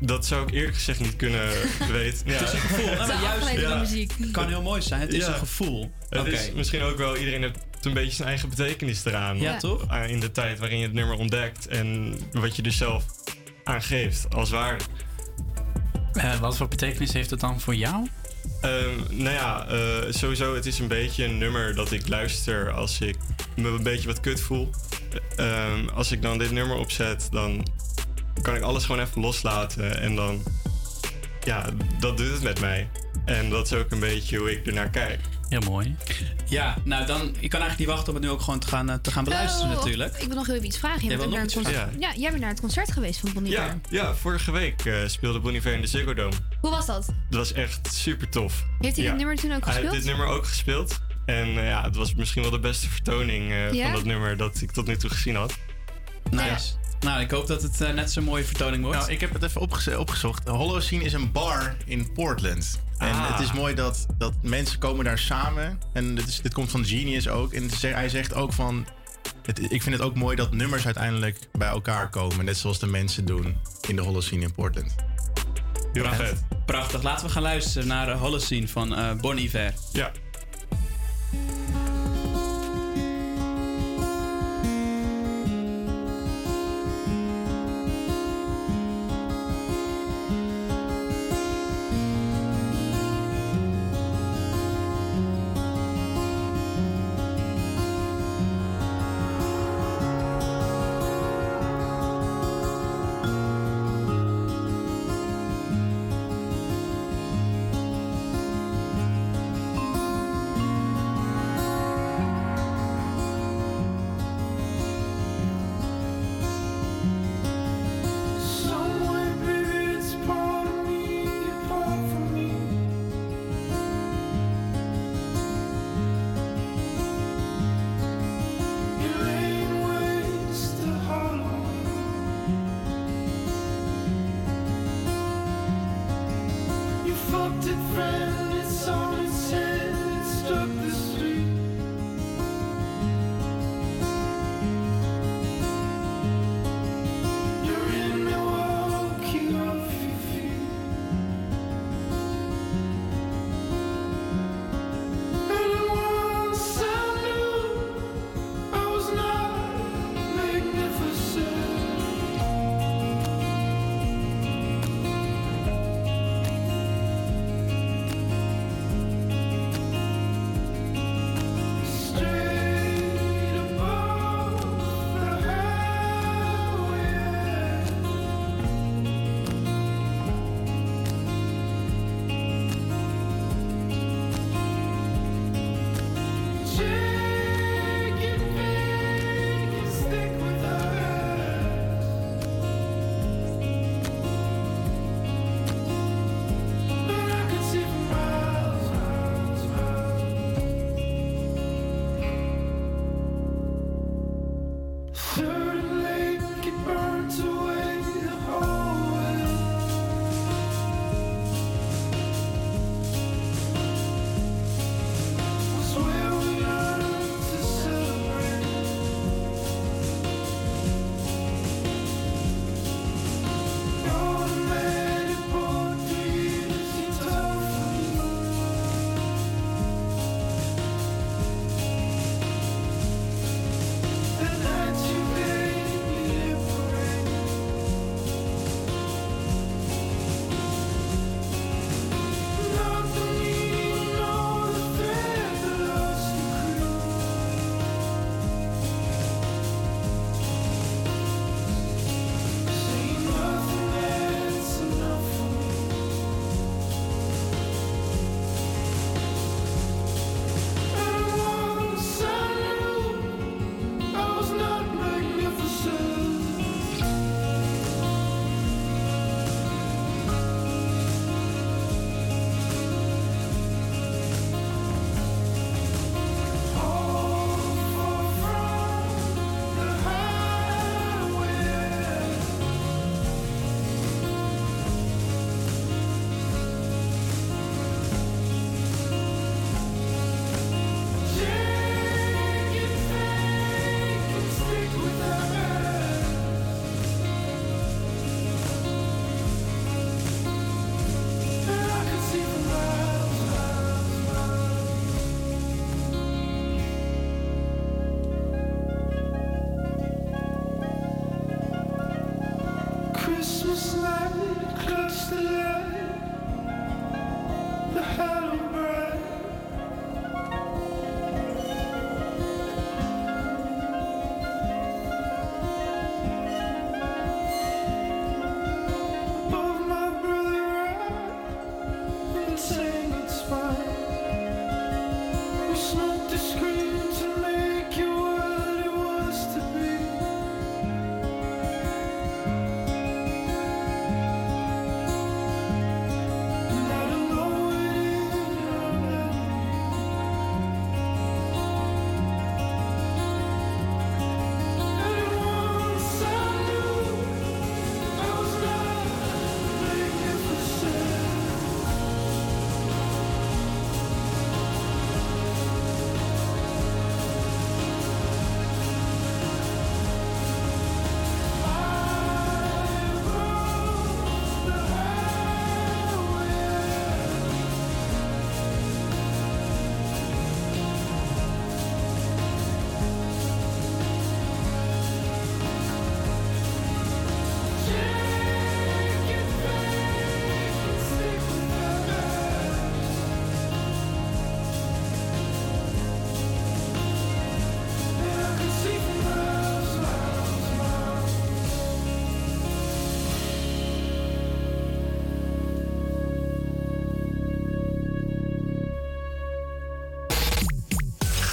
dat zou ik eerlijk gezegd niet kunnen weten. Het is een gevoel. Nou, maar juist, Ja. kan heel mooi zijn. Het is Ja. een gevoel. Het is misschien ook wel, iedereen heeft een beetje zijn eigen betekenis eraan. Ja, toch? Ah, In de tijd waarin je het nummer ontdekt en wat je er zelf aan geeft als waarde. Eh, wat voor betekenis heeft het dan voor jou? Ehm, nou ja, eh, sowieso, het is een beetje een nummer dat ik luister als ik me een beetje wat kut voel. Ehm, als ik dan dit nummer opzet, dan kan ik alles gewoon even loslaten. En dan, ja, dat doet het met mij. En dat is ook een beetje hoe ik ernaar kijk. Heel mooi. Ja, nou dan, ik kan eigenlijk niet wachten om het nu ook gewoon te gaan, eh, te gaan beluisteren Oh, natuurlijk. Ik wil nog heel even iets vragen. Jij bent nog naar het iets concert. vragen? Ja, jij bent naar het concert geweest van Bonnie Ja, Iver. ja, vorige week eh, speelde Bon Iver in de Ziggo Dome. Hoe was dat? Dat was echt super tof. Heeft hij Ja. dit nummer toen ook Hij gespeeld? heeft dit nummer ook gespeeld. En eh, ja, het was misschien wel de beste vertoning eh, Ja? van dat nummer dat ik tot nu toe gezien had. Nice. Nou, ik hoop dat het net zo'n mooie vertoning wordt. Nou, ik heb het even opgeze- opgezocht. Holocene is een bar in Portland. En Ah. het is mooi dat, dat mensen komen daar samen. En dit, is, dit komt van Genius ook. En ze- hij zegt ook van... Het, ik vind het ook mooi dat nummers uiteindelijk bij elkaar komen. Net zoals de mensen doen in de Holocene in Portland. Heel Echt vet. Prachtig. Laten we gaan luisteren naar uh, Holocene van eh Bon Iver. Ja.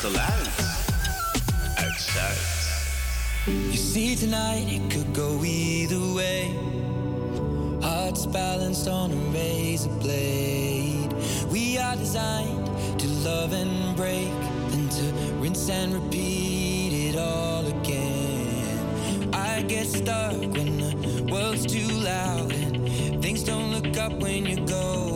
Geluid. You see, tonight it could go either way. Hearts balanced on a razor blade. We are designed to love and break, then to rinse and repeat it all again. I get stuck when the world's too loud and things don't look up when you're going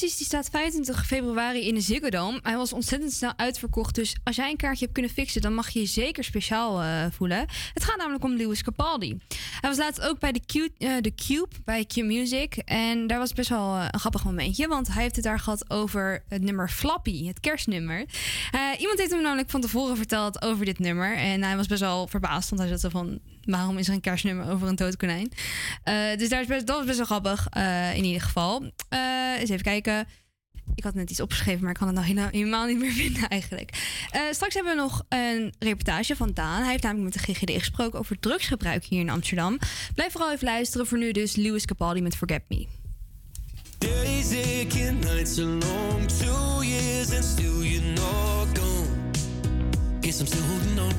die staat 25 februari in de Ziggo Dome. Hij was ontzettend snel uitverkocht, dus als jij een kaartje hebt kunnen fixen, dan mag je je zeker speciaal eh, voelen. Namelijk om Lewis Capaldi. Hij was laatst ook bij de, eh, Cube, bij Q Music. En daar was best wel eh, een grappig momentje, want hij heeft het daar gehad over het nummer Flappy, het kerstnummer. Eh, iemand heeft hem namelijk van tevoren verteld over dit nummer. En hij was best wel verbaasd, want hij zat zo van, waarom is er een kerstnummer over een dood konijn? Dus daar is best, dat was best wel grappig, in ieder geval. Eens even kijken. Ik had net iets opgeschreven, maar ik kan het nou helemaal, niet meer vinden eigenlijk. Eh, straks hebben we nog een reportage van Daan. Hij heeft namelijk met de GGD gesproken over drugsgebruik hier in Amsterdam. Blijf vooral even luisteren. Voor nu dus Lewis Capaldi met Forget Me. Days aching, nights are and still gone.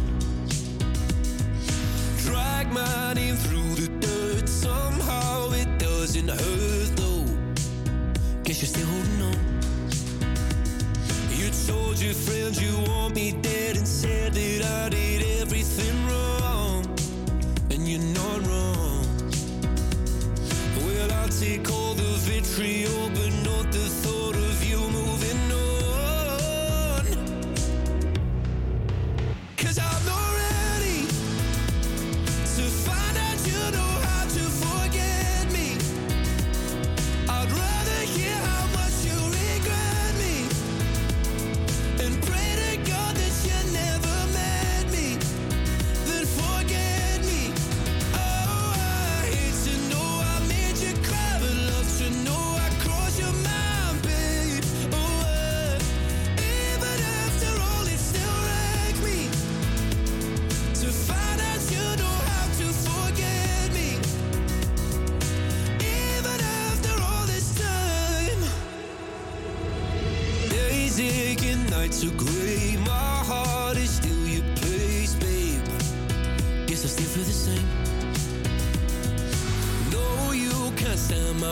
Drag my name through the dirt, somehow it still holding. Told your friends you want me dead and said that I did everything wrong. And you're not wrong. Well, I'll take all the vitriol, but not the thought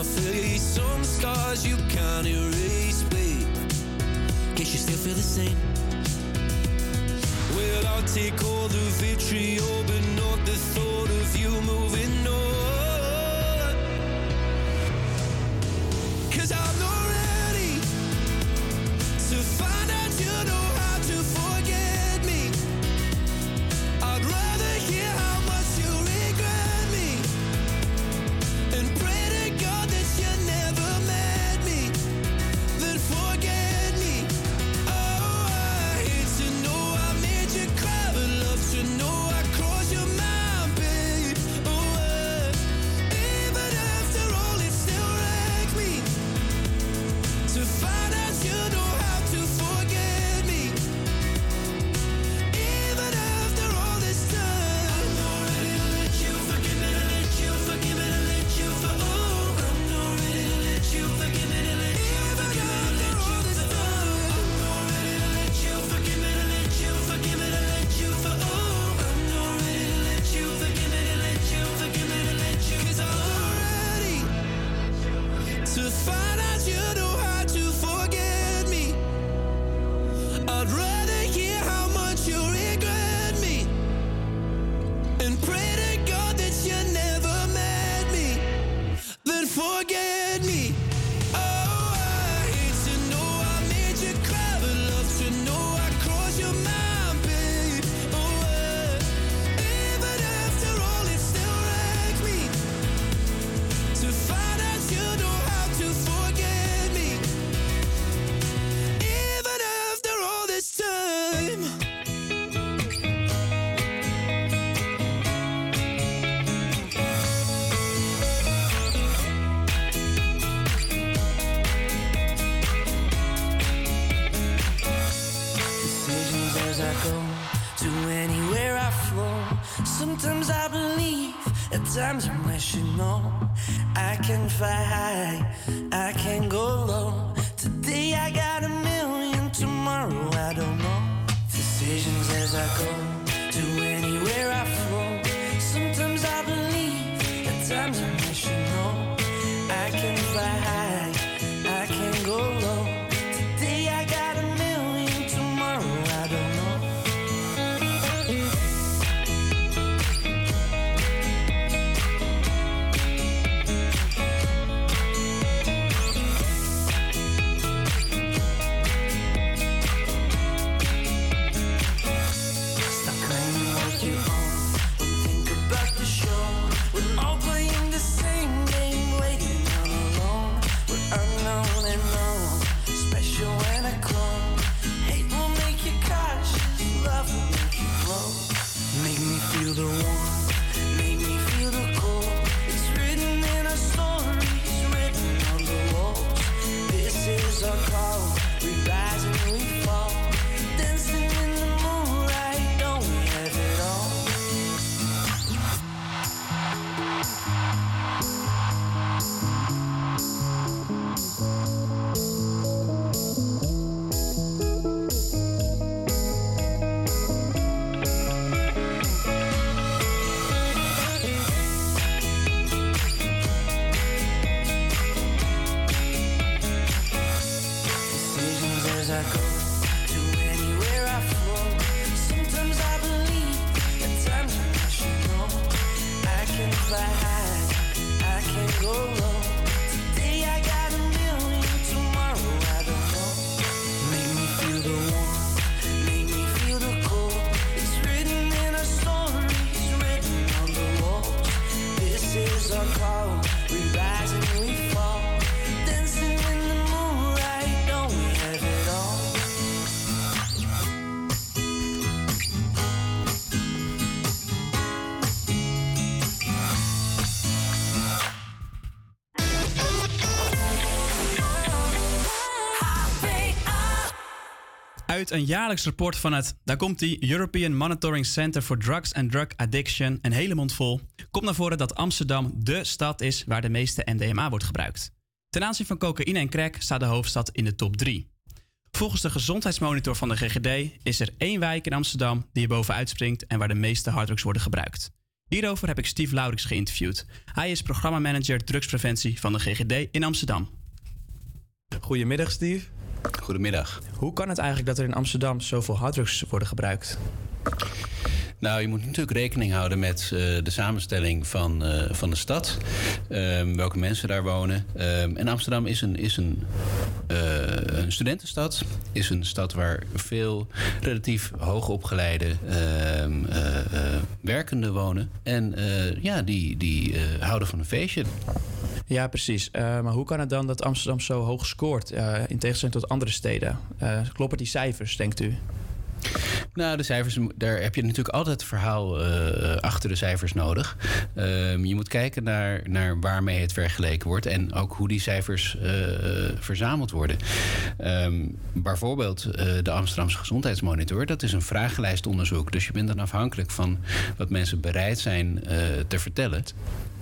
my face. Some scars you can't erase, babe. Guess you still feel the same. Well, I'll take all the vitriol But not the thought of you moving if I had een jaarlijks rapport van het, daar komt die, European Monitoring Center for Drugs and Drug Addiction, een hele mond vol, komt naar voren dat Amsterdam de stad is waar de meeste MDMA wordt gebruikt. Ten aanzien van cocaïne en crack staat de hoofdstad in de top 3. Volgens de gezondheidsmonitor van de GGD is er één wijk in Amsterdam die er bovenuit springt en waar de meeste harddrugs worden gebruikt. Hierover heb ik Steve Laurix geïnterviewd. Hij is programmamanager drugspreventie van de GGD in Amsterdam. Goedemiddag Steve. Goedemiddag. Hoe kan het eigenlijk dat er in Amsterdam zoveel harddrugs worden gebruikt? Nou, je moet natuurlijk rekening houden met eh, de samenstelling van, eh, van de stad. Ehm, welke mensen daar wonen. Ehm, en Amsterdam is een, is een, eh, een studentenstad. Is een stad waar veel relatief hoogopgeleide um, werkenden wonen. En ja, die, die houden van een feestje. Ja, precies. Eh, maar hoe kan het dan dat Amsterdam zo hoog scoort uh, in tegenstelling tot andere steden? Uh, kloppen die cijfers, denkt u? Nou, de cijfers, daar heb je natuurlijk altijd het verhaal achter de cijfers nodig. Uh, je moet kijken naar, naar waarmee het vergeleken wordt en ook hoe die cijfers verzameld worden. Um, bijvoorbeeld de Amsterdamse Gezondheidsmonitor, dat is een vragenlijstonderzoek. Dus je bent dan afhankelijk van wat mensen bereid zijn te vertellen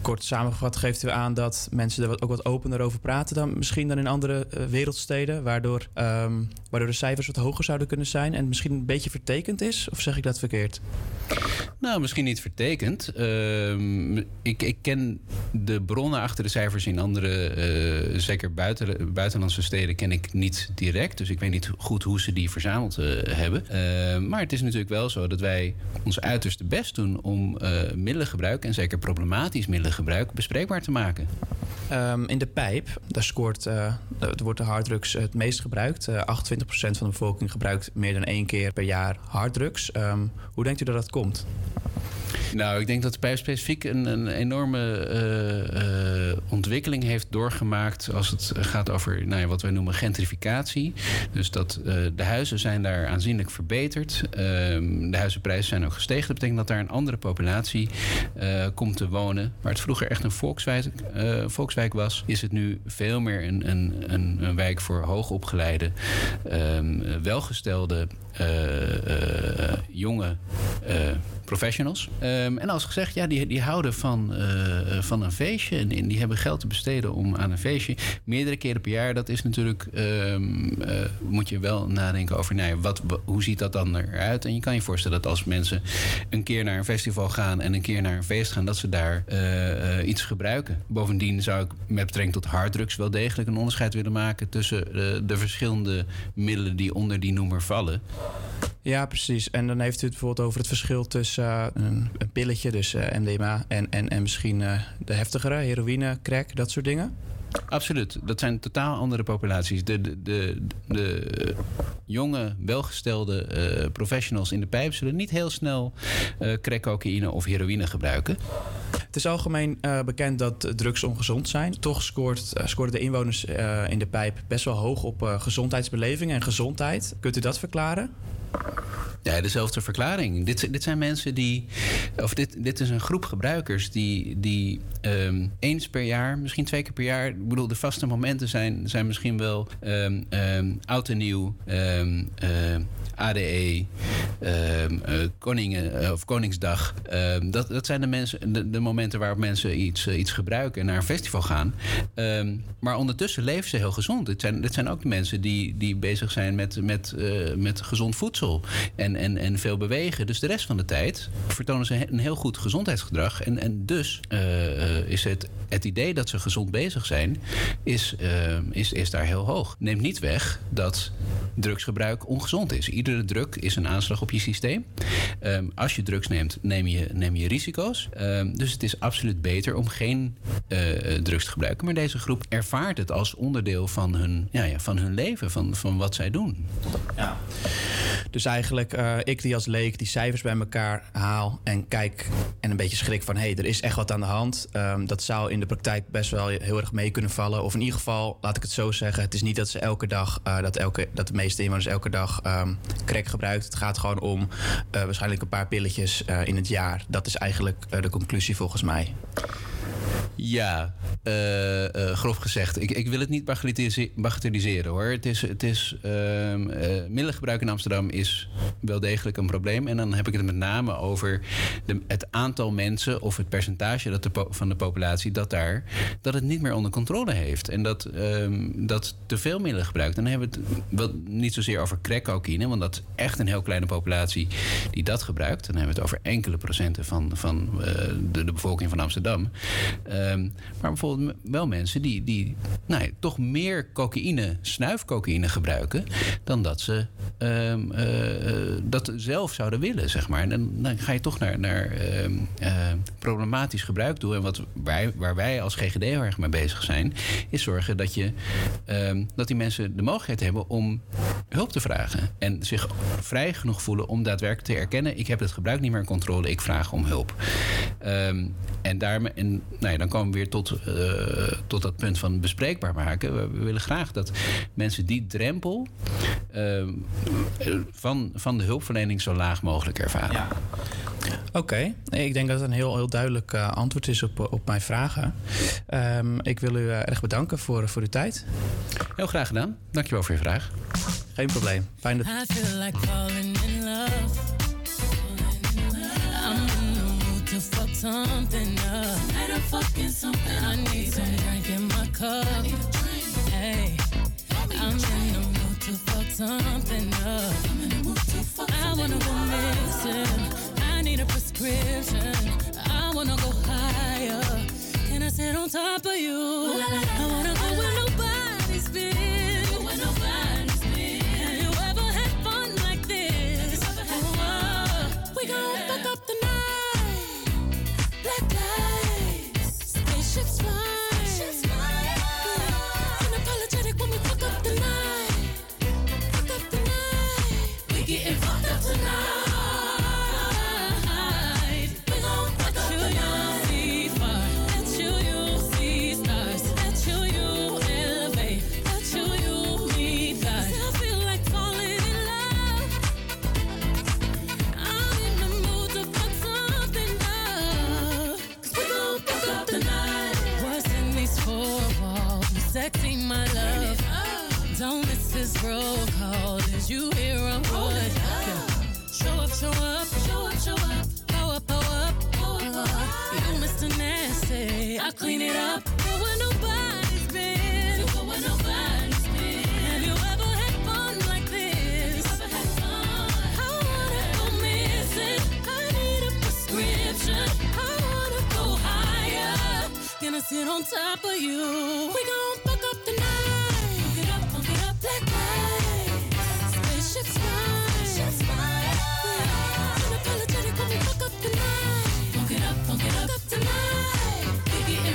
kort samengevat geeft u aan dat mensen er ook wat opener over praten dan misschien dan in andere uh, wereldsteden, waardoor, um, waardoor de cijfers wat hoger zouden kunnen zijn en misschien een beetje vertekend is? Of zeg ik dat verkeerd? Nou, misschien niet vertekend. Uh, ik, ik, ken de bronnen achter de cijfers in andere, uh, zeker buiten, buitenlandse steden, ken ik niet direct. Dus ik weet niet goed hoe ze die verzameld uh, hebben. Ehm, maar het is natuurlijk wel zo dat wij ons uiterste best doen om eh, middelengebruik en zeker problematisch middelengebruik bespreekbaar te maken. Um, in de pijp, daar scoort, er wordt de harddrugs het meest gebruikt. 28% van de bevolking gebruikt meer dan één keer per jaar harddrugs. Um, hoe denkt u dat dat komt? Nou, ik denk dat de pijp specifiek een, een enorme uh, uh, ontwikkeling heeft doorgemaakt als het gaat over nou ja, wat wij noemen gentrificatie. Dus dat uh, de huizen zijn daar aanzienlijk verbeterd. Ehm, de huizenprijzen zijn ook gestegen. Dat betekent dat daar een andere populatie komt te wonen. Waar het vroeger echt een volkswijk, volkswijk was, is het nu veel meer een, een, een, een wijk voor hoogopgeleide, um, welgestelde, jonge professionals. Um, en als gezegd, ja, die, die houden van, van een feestje. En, die hebben geld te besteden om aan een feestje. Meerdere keren per jaar, dat is natuurlijk. Uh, moet je wel nadenken over, nou ja, wat, hoe ziet dat dan eruit? En je kan je voorstellen dat als mensen een keer naar een festival gaan en een keer naar een feest gaan, dat ze daar iets gebruiken. Bovendien zou ik met betrekking tot harddrugs wel degelijk een onderscheid willen maken tussen de verschillende middelen die onder die noemer vallen. Ja, precies. En dan heeft u het bijvoorbeeld over het verschil tussen uh, een, een, pilletje, dus uh, MDMA, en, en, en misschien uh, de heftigere, heroïne, crack, dat soort dingen? Absoluut. Dat zijn totaal andere populaties. De, de, de, de jonge, welgestelde uh, professionals in de pijp zullen niet heel snel uh, of heroïne gebruiken. Het is algemeen uh, bekend dat drugs ongezond zijn. Toch scoort, scoren de inwoners in de pijp best wel hoog op gezondheidsbeleving en gezondheid. Kunt u dat verklaren? Ja, dezelfde verklaring. Dit, dit zijn mensen die. Of dit, dit is een groep gebruikers die, die um, eens per jaar, misschien twee keer per jaar. Ik bedoel, de vaste momenten zijn, zijn misschien wel um, oud en nieuw, ADE, uh, Koningen, of Koningsdag. dat, dat zijn de, mensen, de, de, momenten waarop mensen iets, iets gebruiken en naar een festival gaan. maar ondertussen leven ze heel gezond. Dit zijn, dit zijn ook de mensen die, die bezig zijn met, met, met gezond voedsel. En, en, en veel bewegen. Dus de rest van de tijd vertonen ze een heel goed gezondheidsgedrag. En, en dus uh, is het, het idee dat ze gezond bezig zijn, is, uh, is, is daar heel hoog. Neemt niet weg dat drugsgebruik ongezond is. Iedere druk is een aanslag op je systeem. Um, als je drugs neemt, neem je, neem je risico's. Um, dus het is absoluut beter om geen drugs te gebruiken. Maar deze groep ervaart het als onderdeel van hun, ja, ja, van hun leven, van, van wat zij doen. Ja. Dus eigenlijk, uh, ik die als leek die cijfers bij elkaar haal en kijk en een beetje schrik van hé, hey, er is echt wat aan de hand. Um, dat zou in de praktijk best wel heel erg mee kunnen vallen. Of in ieder geval, laat ik het zo zeggen, het is niet dat ze elke dag, uh, dat, elke, dat de meeste inwoners elke dag um, crack gebruikt. Het gaat gewoon om uh, waarschijnlijk een paar pilletjes in het jaar. Dat is eigenlijk de conclusie volgens mij. Ja, eh, eh, grof gezegd. Ik, ik wil het niet bagatellise- bagatelliseren hoor. Het is, het is, ehm, eh, middelengebruik in Amsterdam is wel degelijk een probleem. En dan heb ik het met name over de, het aantal mensen of het percentage dat van de populatie dat daar dat het niet meer onder controle heeft. En dat, ehm, dat te veel middelen gebruikt. Dan hebben we het niet zozeer over crack cocaïne, want dat is echt een heel kleine populatie die dat gebruikt. Dan hebben we het over enkele procenten van, van de, de bevolking van Amsterdam. Ehm, maar bijvoorbeeld wel mensen die, die nou ja, toch meer cocaïne, snuifcocaïne gebruiken dan dat ze ehm, eh, eh, dat zelf zouden willen, zeg maar. En dan, ga je toch naar, naar ehm, eh, problematisch gebruik toe. En wat wij, waar wij als GGD heel erg mee bezig zijn, is zorgen dat, je, dat die mensen de mogelijkheid hebben om hulp te vragen. En zich vrij genoeg voelen om daadwerkelijk te erkennen: ik heb het gebruik niet meer in controle, ik vraag om hulp. En daarmee, en, nou ja, dan komen we weer tot, eh, tot dat punt van bespreekbaar maken. We, we willen graag dat mensen die drempel ehm, eh, van, van de hulpverlening zo laag mogelijk ervaren. Oké, Nee, ik denk dat het een heel, heel duidelijk eh, antwoord is op, op mijn vragen. Ehm, ik wil u eh, erg bedanken voor, voor uw tijd. Heel graag gedaan. Dankjewel voor je vraag. Geen probleem. Fijn dat... I feel like something up. Tonight I'm fucking something. I need some drink in my cup. Hey, I'm in the mood to fuck something up. I wanna go missing. I need a prescription. I wanna go higher. Can I sit on top of you? I wanna go where nobody's been. Roll call. Did you hear a word? Show up, show up, show up, show up. Up, up, go up. You Mr. Nasty. I clean it up. Go where nobody's been. Go where nobody's been. Have you ever had fun like this? I wanna go missing. I need a prescription. I wanna go higher. Gonna sit on top of you. We gon' fuck up, tonight. We getting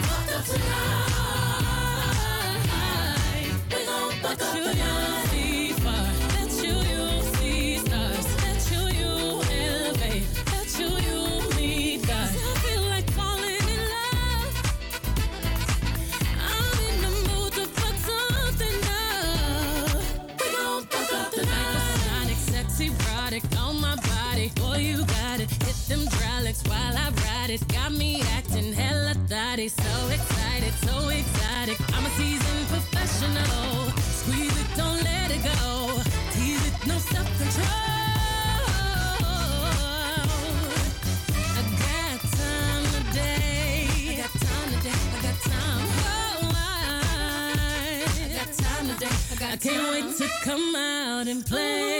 fucked up tonight. I can't wait to come out and play.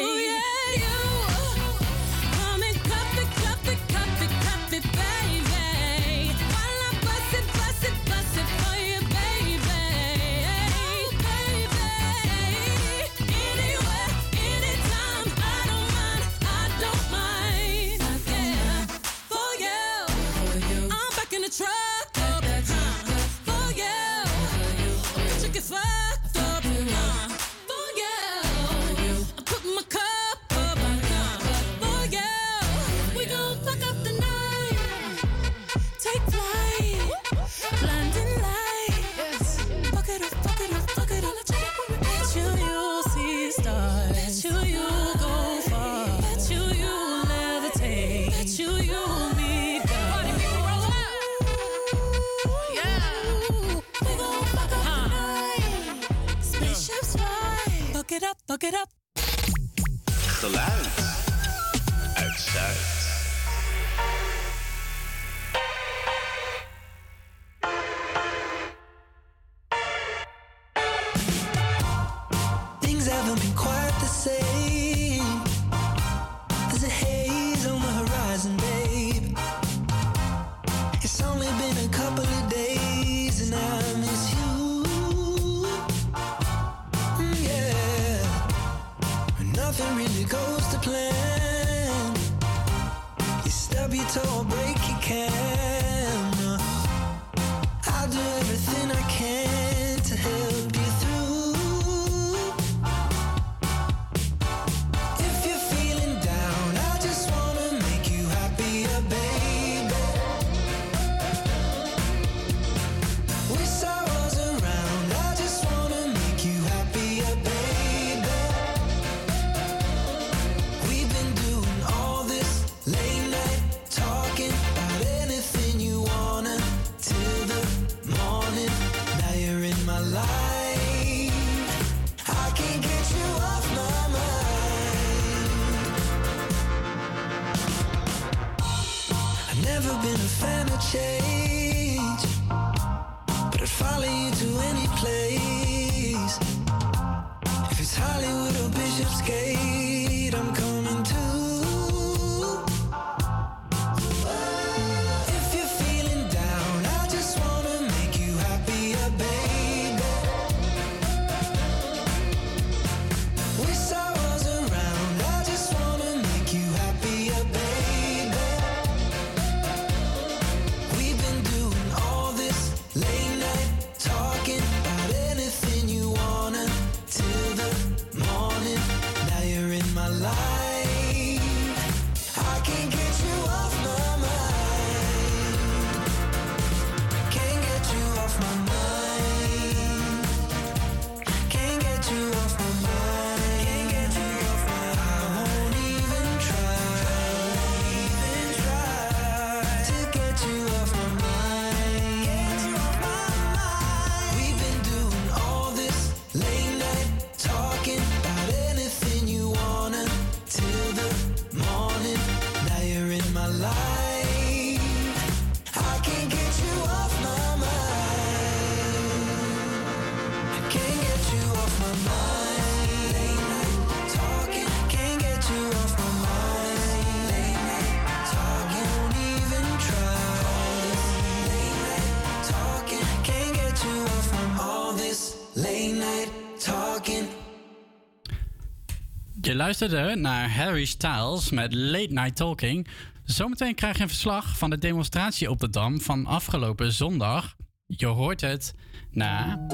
luisterde naar Harry Styles met Late Night Talking. Zometeen krijg je een verslag van de demonstratie op de Dam van afgelopen zondag. Je hoort het na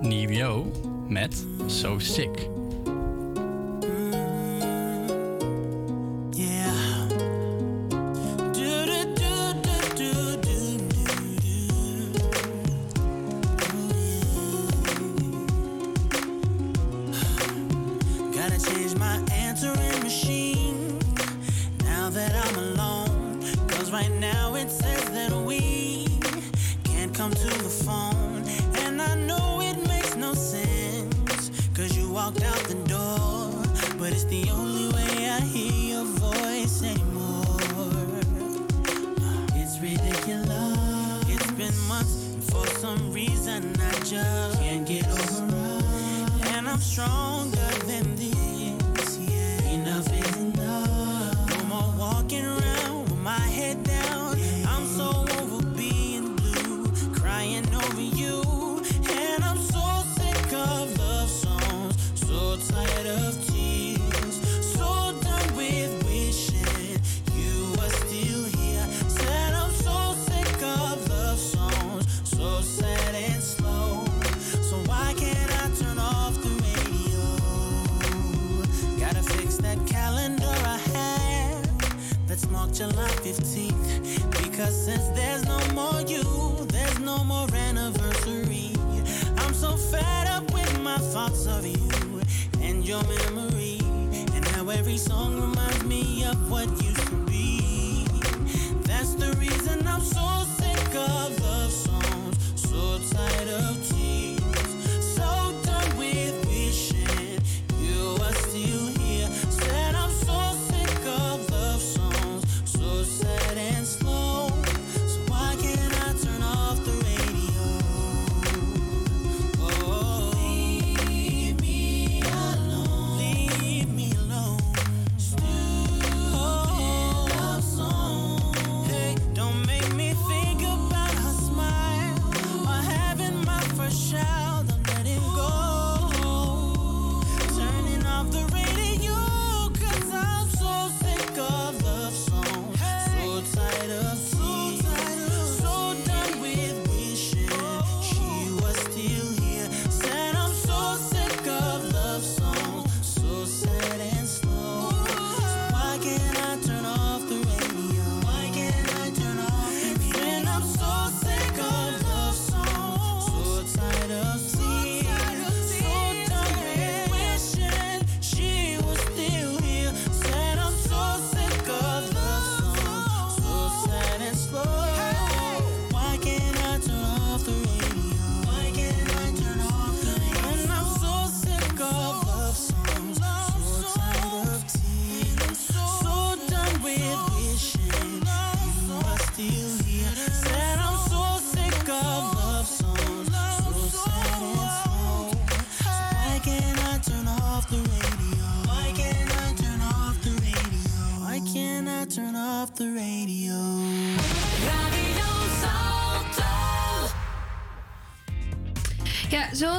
Nivio met So Sick.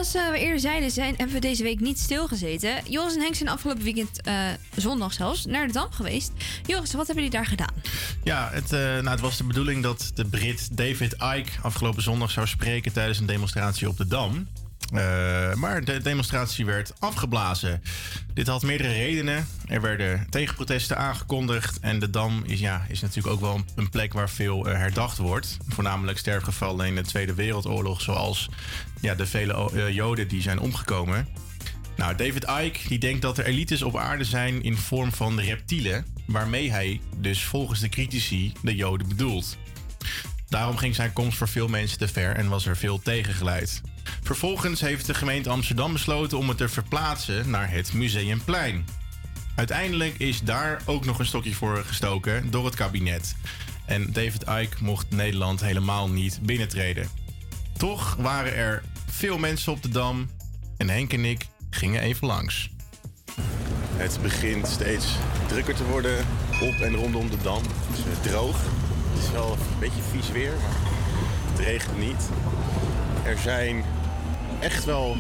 Zoals eh, we eerder zeiden, zijn, hebben we deze week niet stilgezeten. Joris en Henk zijn afgelopen weekend, eh, zondag zelfs, naar de Dam geweest. Joris, wat hebben jullie daar gedaan? Ja, het, eh, nou, het was de bedoeling dat de Brit David Icke afgelopen zondag zou spreken tijdens een demonstratie op de Dam. Eh, maar de demonstratie werd afgeblazen. Dit had meerdere redenen. Er werden tegenprotesten aangekondigd. En de Dam is, ja, is natuurlijk ook wel een, plek waar veel eh, herdacht wordt. Voornamelijk sterfgevallen in de Tweede Wereldoorlog. Zoals ja, de vele eh, Joden die zijn omgekomen. Nou, David Icke die denkt dat er elites op aarde zijn in vorm van reptielen. Waarmee hij dus volgens de critici de Joden bedoelt. Daarom ging zijn komst voor veel mensen te ver en was er veel tegengeleid. Vervolgens heeft de gemeente Amsterdam besloten om het te verplaatsen naar het Museumplein. Uiteindelijk is daar ook nog een stokje voor gestoken door het kabinet. En David Icke mocht Nederland helemaal niet binnentreden. Toch waren er veel mensen op de Dam en Henk en ik gingen even langs. Het begint steeds drukker te worden op en rondom de dam. Het is eh, droog. Het is wel een beetje vies weer, maar het regent niet. Er zijn echt wel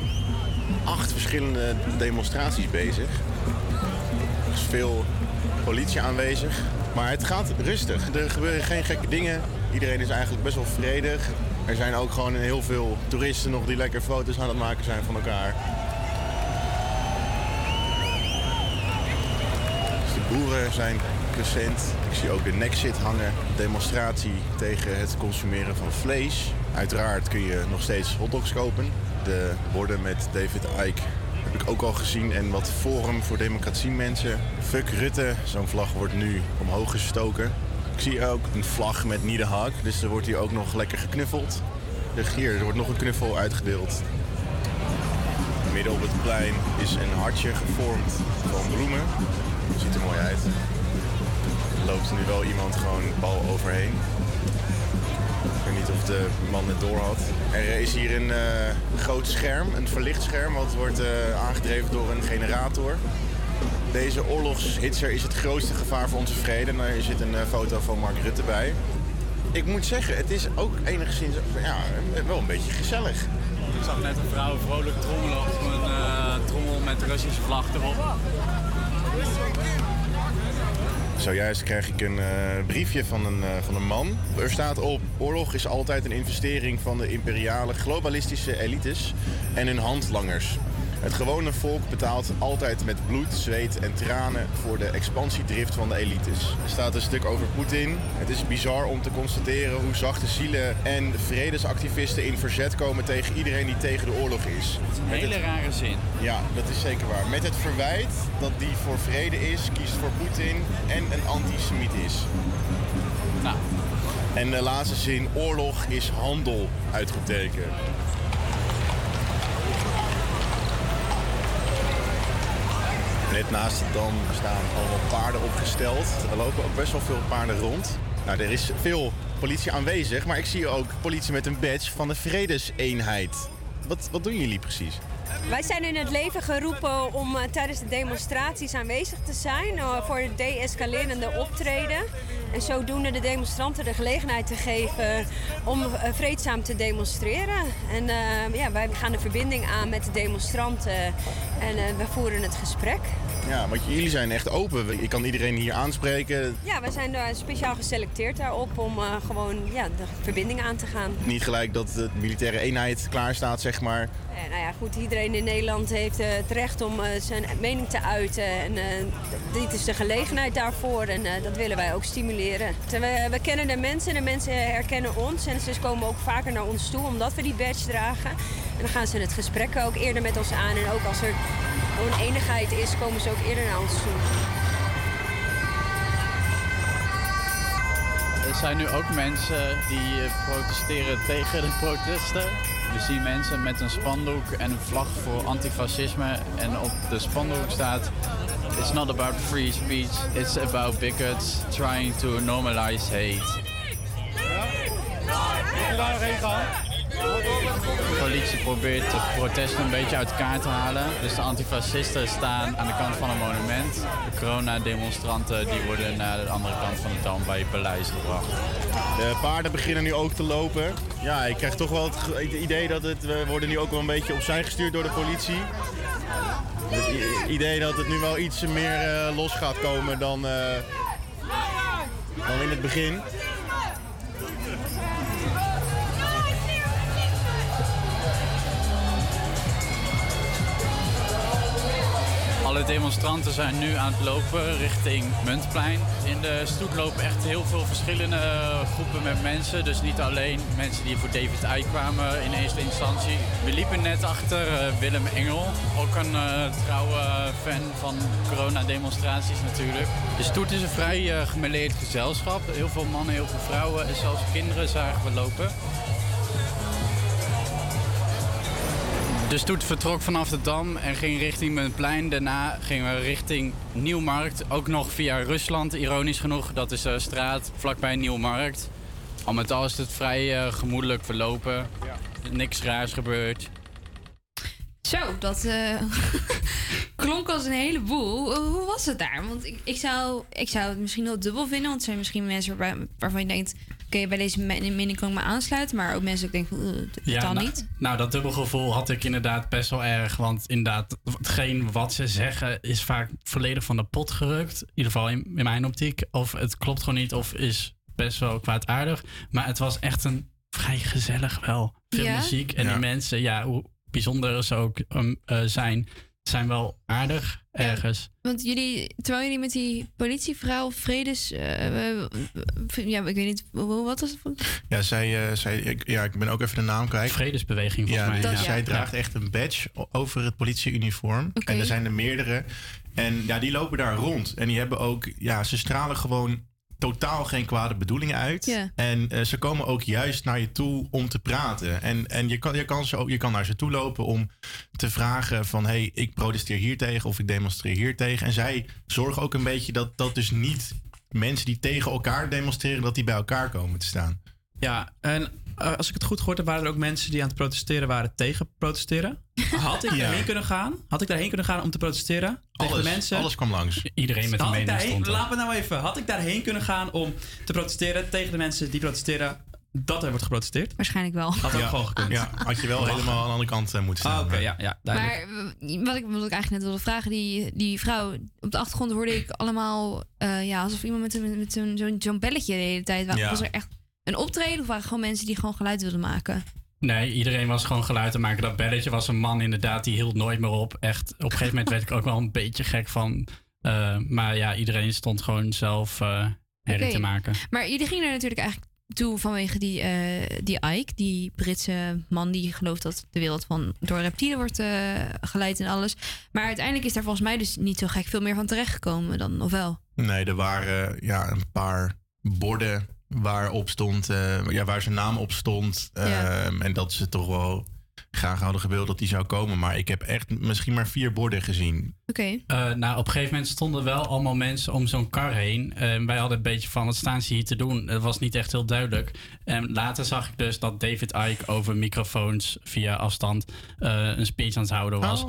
acht verschillende demonstraties bezig. Er is veel politie aanwezig. Maar het gaat rustig. Er gebeuren geen gekke dingen. Iedereen is eigenlijk best wel vredig. Er zijn ook gewoon heel veel toeristen nog die lekker foto's aan het maken zijn van elkaar. Dus de boeren zijn present. Ik zie ook de Nexit hangen. Demonstratie tegen het consumeren van vlees. Uiteraard kun je nog steeds hotdogs kopen. De borden met David Icke heb ik ook al gezien. En wat Forum voor Democratie mensen. Fuck Rutte. Zo'n vlag wordt nu omhoog gestoken. Ik zie ook een vlag met Niederhaag. Dus er wordt hier ook nog lekker geknuffeld. Dus hier, er wordt nog een knuffel uitgedeeld. Midden op het plein is een hartje gevormd van bloemen. Ziet er mooi uit. Er loopt nu wel iemand gewoon bal overheen. Weet of de man het door had. Er is hier een eh, groot scherm, een verlicht scherm, wat wordt eh, aangedreven door een generator. Deze oorlogshitser is het grootste gevaar voor onze vrede. En daar zit een eh, foto van Mark Rutte bij. Ik moet zeggen, het is ook enigszins ja, wel een beetje gezellig. Ik zag net een vrouw vrolijk trommelen op een eh, trommel met Russische vlag erop. Zojuist krijg ik een eh, briefje van een, eh, van een man. Er staat op: oorlog is altijd een investering van de imperiale globalistische elites en hun handlangers. Het gewone volk betaalt altijd met bloed, zweet en tranen voor de expansiedrift van de elites. Er staat een stuk over Poetin. Het is bizar om te constateren hoe zachte zielen en vredesactivisten in verzet komen tegen iedereen die tegen de oorlog is. Een Met hele het- rare zin. ja, dat is zeker waar. Met het verwijt dat die voor vrede is, kiest voor Poetin en een antisemiet is. Nou. En de laatste zin, oorlog is handel, uitroepteken. Naast de dam staan allemaal paarden opgesteld. Er lopen ook best wel veel paarden rond. Nou, er is veel politie aanwezig, maar ik zie ook politie met een badge van de Vredeseenheid. Wat, wat doen jullie precies? Wij zijn in het leven geroepen om eh, tijdens de demonstraties aanwezig te zijn eh, voor het de-escalerende optreden. En zodoende de demonstranten de gelegenheid te geven om eh, vreedzaam te demonstreren. En eh, ja, wij gaan de verbinding aan met de demonstranten en eh, we voeren het gesprek. Ja, want jullie zijn echt open. Je kan iedereen hier aanspreken. Ja, wij zijn daar speciaal geselecteerd daarop om gewoon ja, de verbinding aan te gaan. Niet gelijk dat de militaire eenheid klaar staat, zeg maar. Nou ja, goed, iedereen in Nederland heeft eh, het recht om eh, zijn mening te uiten. En eh, dit is de gelegenheid daarvoor en dat willen wij ook stimuleren. We, we kennen de mensen en de mensen herkennen ons. En ze komen ook vaker naar ons toe omdat we die badge dragen. En dan gaan ze het gesprek ook eerder met ons aan. En ook als er oneenigheid is, komen ze ook eerder naar ons toe. Er zijn nu ook mensen die protesteren tegen de protesten. We zien mensen met een spandoek en een vlag voor antifascisme. En op de spandoek staat... It's not about free speech, it's about bigots trying to normalize hate. Je daar? De politie probeert de protesten een beetje uit elkaar te halen. Dus de antifascisten staan aan de kant van een monument. De corona-demonstranten die worden naar de andere kant van het dam bij het paleis gebracht. De paarden beginnen nu ook te lopen. Ja, ik krijg toch wel het het idee dat het, we worden nu ook wel een beetje opzij gestuurd door de politie. Het idee dat het nu wel iets meer eh, los gaat komen dan, eh, dan in het begin. Alle demonstranten zijn nu aan het lopen richting Muntplein. In de stoet lopen echt heel veel verschillende groepen met mensen. Dus niet alleen mensen die voor David Icke kwamen in eerste instantie. We liepen net achter eh, Willem Engel. Ook een eh, trouwe fan van coronademonstraties natuurlijk. De stoet is een vrij eh, gemêleerd gezelschap. Heel veel mannen, heel veel vrouwen en zelfs kinderen zagen we lopen. De stoet vertrok vanaf de Dam en ging richting Muntplein. Daarna gingen we richting Nieuwmarkt. Ook nog via Rusland, ironisch genoeg. Dat is de straat vlakbij Nieuwmarkt. Al met al is het vrij eh, gemoedelijk verlopen. Niks raars gebeurd. Zo, dat eh, klonk als een heleboel. Hoe hoe was het daar? Want ik, ik, zou, ik zou het misschien wel dubbel vinden. Want er zijn misschien mensen waarvan je denkt... Oké, bij deze me- mening kan ik me aansluiten. Maar ook mensen die ik denk, uh, totaal nou, niet. Nou, dat dubbelgevoel had ik inderdaad best wel erg. Want inderdaad, hetgeen wat ze zeggen is vaak volledig van de pot gerukt. In ieder geval in, in mijn optiek. Of het klopt gewoon niet, of is best wel kwaadaardig. Maar het was echt een vrij gezellig wel. Veel Ja? muziek. En Ja. die mensen, ja, hoe bijzonder ze ook um, eh, zijn, zijn wel aardig ergens. Want jullie, terwijl jullie met die politievrouw vredes... eh, ja, ik weet niet, hoe- wat was het? voor- Ja, zij, eh, zij, ik, ja, ik ben ook even de naam kwijt. Vredesbeweging ja, volgens mij. die- ja. Zij Ja. draagt echt een badge over het politieuniform. Oké. En er zijn er meerdere. En ja, die lopen daar rond. En die hebben ook, ja, ze stralen gewoon totaal geen kwade bedoelingen uit. En eh, ze komen ook juist naar je toe om te praten. En, en je, kan, je, kan ze ook, je kan naar ze toe lopen om te vragen van... hé, hey, ik protesteer hier tegen of ik demonstreer hier tegen. En zij zorgen ook een beetje dat dat dus niet mensen die tegen elkaar demonstreren... dat die bij elkaar komen te staan. Ja, en als ik het goed gehoord heb, waren er ook mensen die aan het protesteren waren tegen protesteren. Had ik Ja. daarheen kunnen gaan? Had ik daarheen kunnen gaan om te protesteren? tegen Alles- de mensen? alles kwam langs. Iedereen met een Had mening stond. Laat me nou even. Had ik daarheen kunnen gaan om te protesteren tegen de mensen die protesteren dat er wordt geprotesteerd? Waarschijnlijk wel. Had ook Ja. gewoon gekund. Ja, had je wel Lachen. helemaal aan de andere kant eh, moeten staan. Ah, oké, ja, ja, duidelijk. Maar eh, wat ik, wat ik eigenlijk net wilde vragen, die, die vrouw, op de achtergrond hoorde ik allemaal, eh, ja, alsof iemand met, een- met zo'n zo'n zo'n belletje de hele tijd. Ja. Was er echt een optreden of waren gewoon mensen die gewoon geluid wilden maken? Nee, iedereen was gewoon geluid te maken. Dat belletje was een man inderdaad, die hield nooit meer op. Echt, op een gegeven moment werd ik ook wel een beetje gek van. Eh, maar ja, iedereen stond gewoon zelf eh herrie te maken. Maar jullie gingen er natuurlijk eigenlijk toe vanwege die, eh, die Ike, die Britse man die gelooft dat de wereld van door reptielen wordt geleid en alles. Maar uiteindelijk is daar volgens mij dus niet zo gek veel meer van terechtgekomen dan, of wel? Nee, er waren ja, een paar borden waarop stond, eh, ja, waar zijn naam op stond. Ja. Ehm, en dat ze toch wel graag hadden gewild dat die zou komen. Maar ik heb echt misschien maar vier borden gezien. Oké. Eh, nou, op een gegeven moment stonden wel allemaal mensen om zo'n kar heen. En wij hadden een beetje van, wat staan ze hier te doen? Het was niet echt heel duidelijk. En later zag ik dus dat David Icke over microfoons via afstand eh, een speech aan het houden was.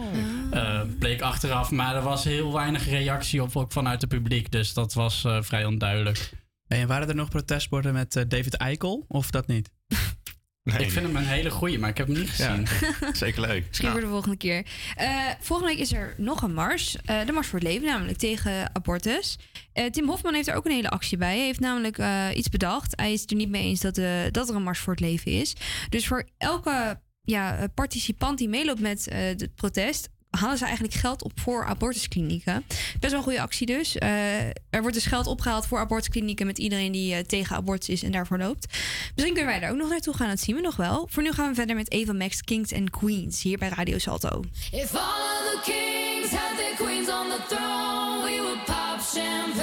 Eh, bleek achteraf, maar er was heel weinig reactie op, ook vanuit het publiek. Dus dat was eh, vrij onduidelijk. En waren er nog protestborden met eh, David Eichel of dat niet? ik vind hem een hele goeie, maar ik heb hem niet gezien. zeker leuk. Misschien voor de volgende keer. Eh, volgende week is er nog een mars. Eh, de Mars voor het Leven, namelijk tegen abortus. Eh, Tim Hofman heeft er ook een hele actie bij. Hij heeft namelijk eh, iets bedacht. Hij is het er niet mee eens dat, eh, dat er een Mars voor het Leven is. Dus voor elke ja, participant die meeloopt met eh, het protest... halen ze eigenlijk geld op voor abortusklinieken. Best wel een goede actie dus. Eh, er wordt dus geld opgehaald voor abortusklinieken... met iedereen die eh, tegen abortus is en daarvoor loopt. Misschien kunnen wij daar ook nog naartoe gaan, dat zien we nog wel. Voor nu gaan we verder met Eva Max, Kings and Queens... hier bij Radio Salto. If all of the kings had their queens on the throne, we would pop champagne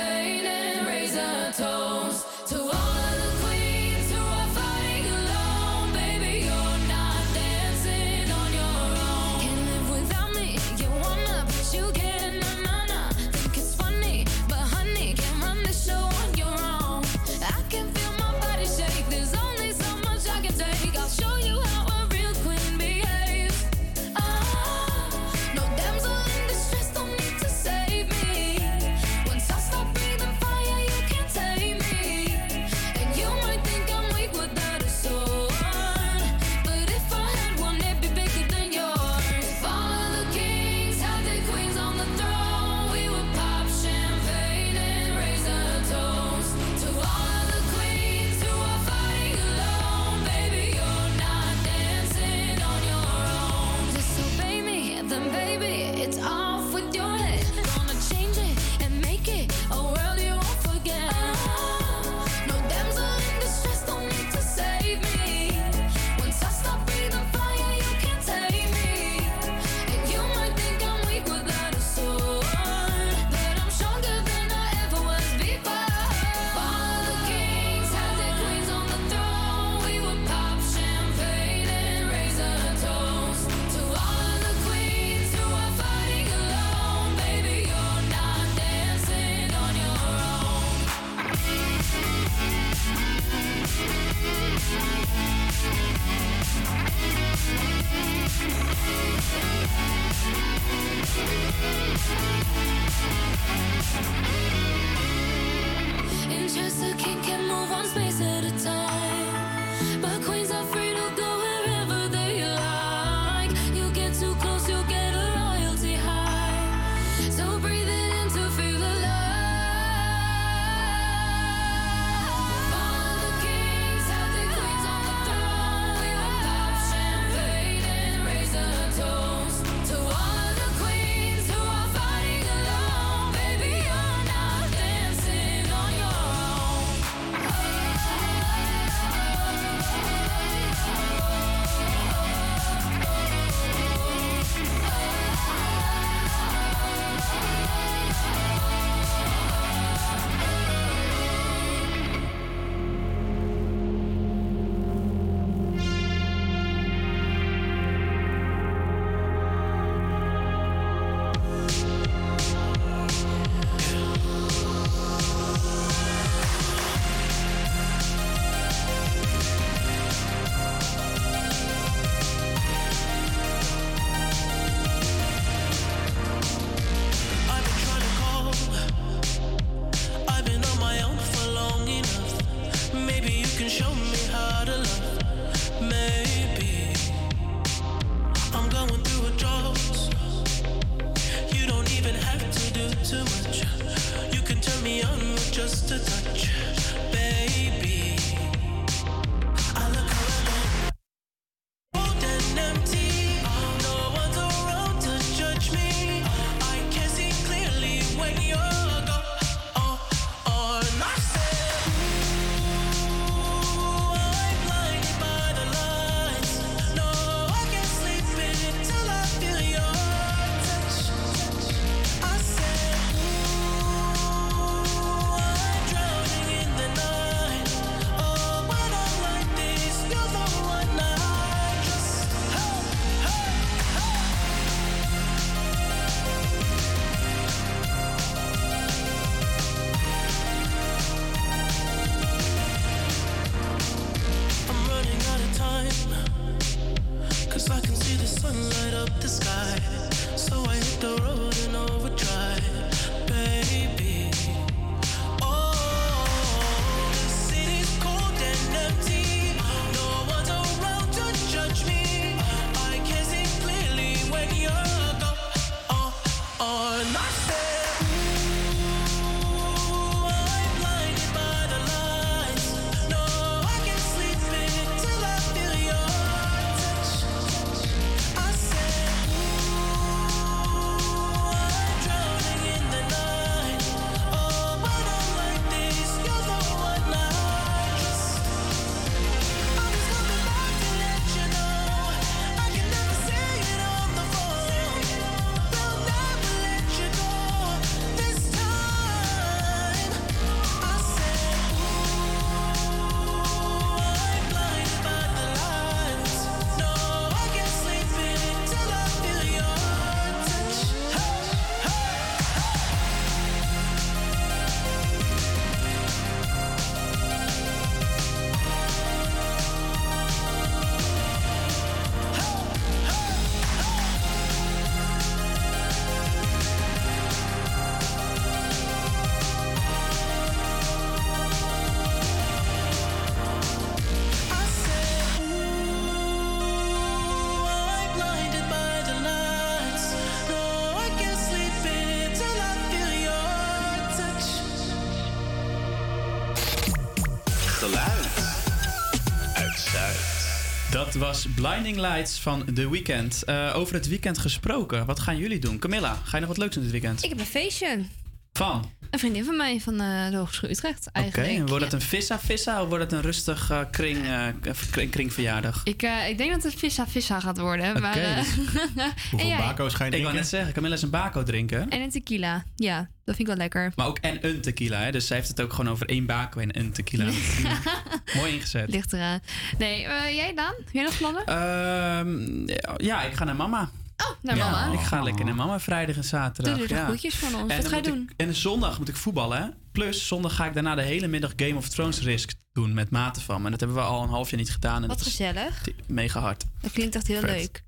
was Blinding Lights van The Weeknd. Eh, over het weekend gesproken, wat gaan jullie doen? Camilla, ga je nog wat leuks doen dit weekend? Ik heb een feestje. Van? Een vriendin van mij van eh, de Hogeschool Utrecht Oké, eigenlijk. en wordt het Ja. een vissa-vissa of wordt het een rustig eh, kring, eh, kring, kringverjaardag? Ik, eh, ik denk dat het vissa vissa gaat worden. maar, eh, en jij? Ik wou net zeggen, Camilla is een bako drinken. En een tequila. Ja, dat vind ik wel lekker. Maar ook en een tequila, hè? dus zij heeft het ook gewoon over één bako en een tequila. Mooi ingezet. Ligt eraan. Nee, eh, jij Daan? Heb jij nog plannen? Ehm, ja, ik ga naar mama. Oh, naar mama? Ik ga lekker naar mama vrijdag en zaterdag. Doe er de ja. groetjes van ons. Wat dan ga je doen? ik- en zondag moet ik voetballen. hè. Plus, zondag ga ik daarna de hele middag Game of Thrones Risk doen met maten van me. En dat hebben we al een half jaar niet gedaan. En Wat gezellig. mega hard. Dat klinkt echt heel Vet. leuk.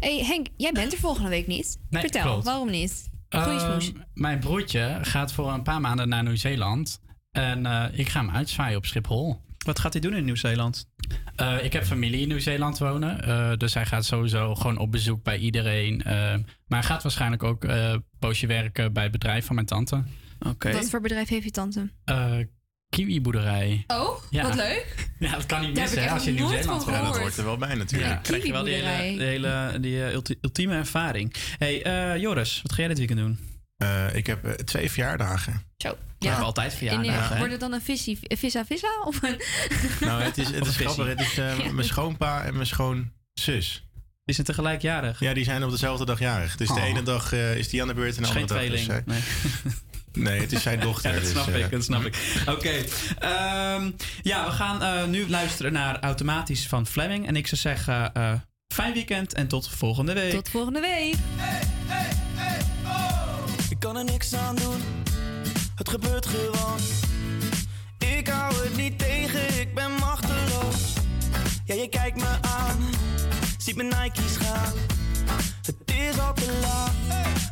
hey, Henk, jij bent er volgende week niet. Nee, Vertel, klopt. waarom niet? Ehm, mijn broertje gaat voor een paar maanden naar Nieuw-Zeeland. En eh, ik ga hem uitzwaaien op Schiphol. Wat gaat hij doen in Nieuw-Zeeland? Eh, ik heb familie in Nieuw-Zeeland wonen. eh, dus hij gaat sowieso gewoon op bezoek bij iedereen. eh, maar hij gaat waarschijnlijk ook eh, een poosje werken bij het bedrijf van mijn tante. Oké. Wat voor bedrijf heeft je tante? Eh kiwi-boerderij. Oh, Ja. wat leuk. Ja, dat kan niet Daar missen hè, als je in Nieuw-Zeeland woont. gehoord. Dat hoort er wel bij natuurlijk. Ja, krijg je wel die hele, de hele die, ulti- ultieme ervaring. hey, eh, Joris, wat ga jij dit weekend doen? Eh, ik heb eh, twee verjaardagen. Zo. We hebben altijd En, verjaardagen. eh, wordt het dan een visie, vissa vissa? Of een... Nou, het is, het is grappig. Het is eh, Ja. mijn schoonpa en mijn schoonzus. Die zijn tegelijkjarig? Ja, die zijn op dezelfde dag jarig. Dus de Oh. ene dag eh, is die aan de beurt en de andere dag is tweeling. zij. Nee, het is zijn dochter. Ja, dat dus, snap eh, ik, dat snap ik. Oké. ehm, ja, we gaan eh, nu luisteren naar Automatisch van Fleming. En ik zou zeggen, eh, fijn weekend en tot volgende week. Tot volgende week. Ik kan er niks aan doen, het gebeurt gewoon. Ik hou het niet tegen, ik ben machteloos. Ja, je kijkt me aan, ziet mijn Nike's gaan. Het is al te laat,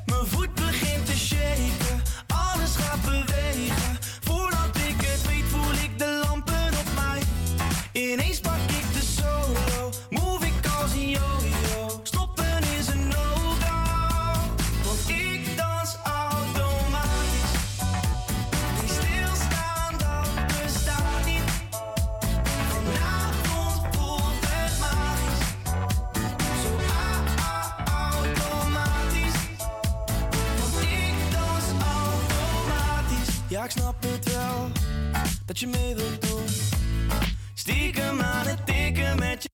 mijn voet begint te shaken. Alles gaat bewegen, voordat ik het weet voel ik de lampen op mij. Ineens pak ik ik snap het wel, dat je mee wilt doen. Stiekem aan het tikken met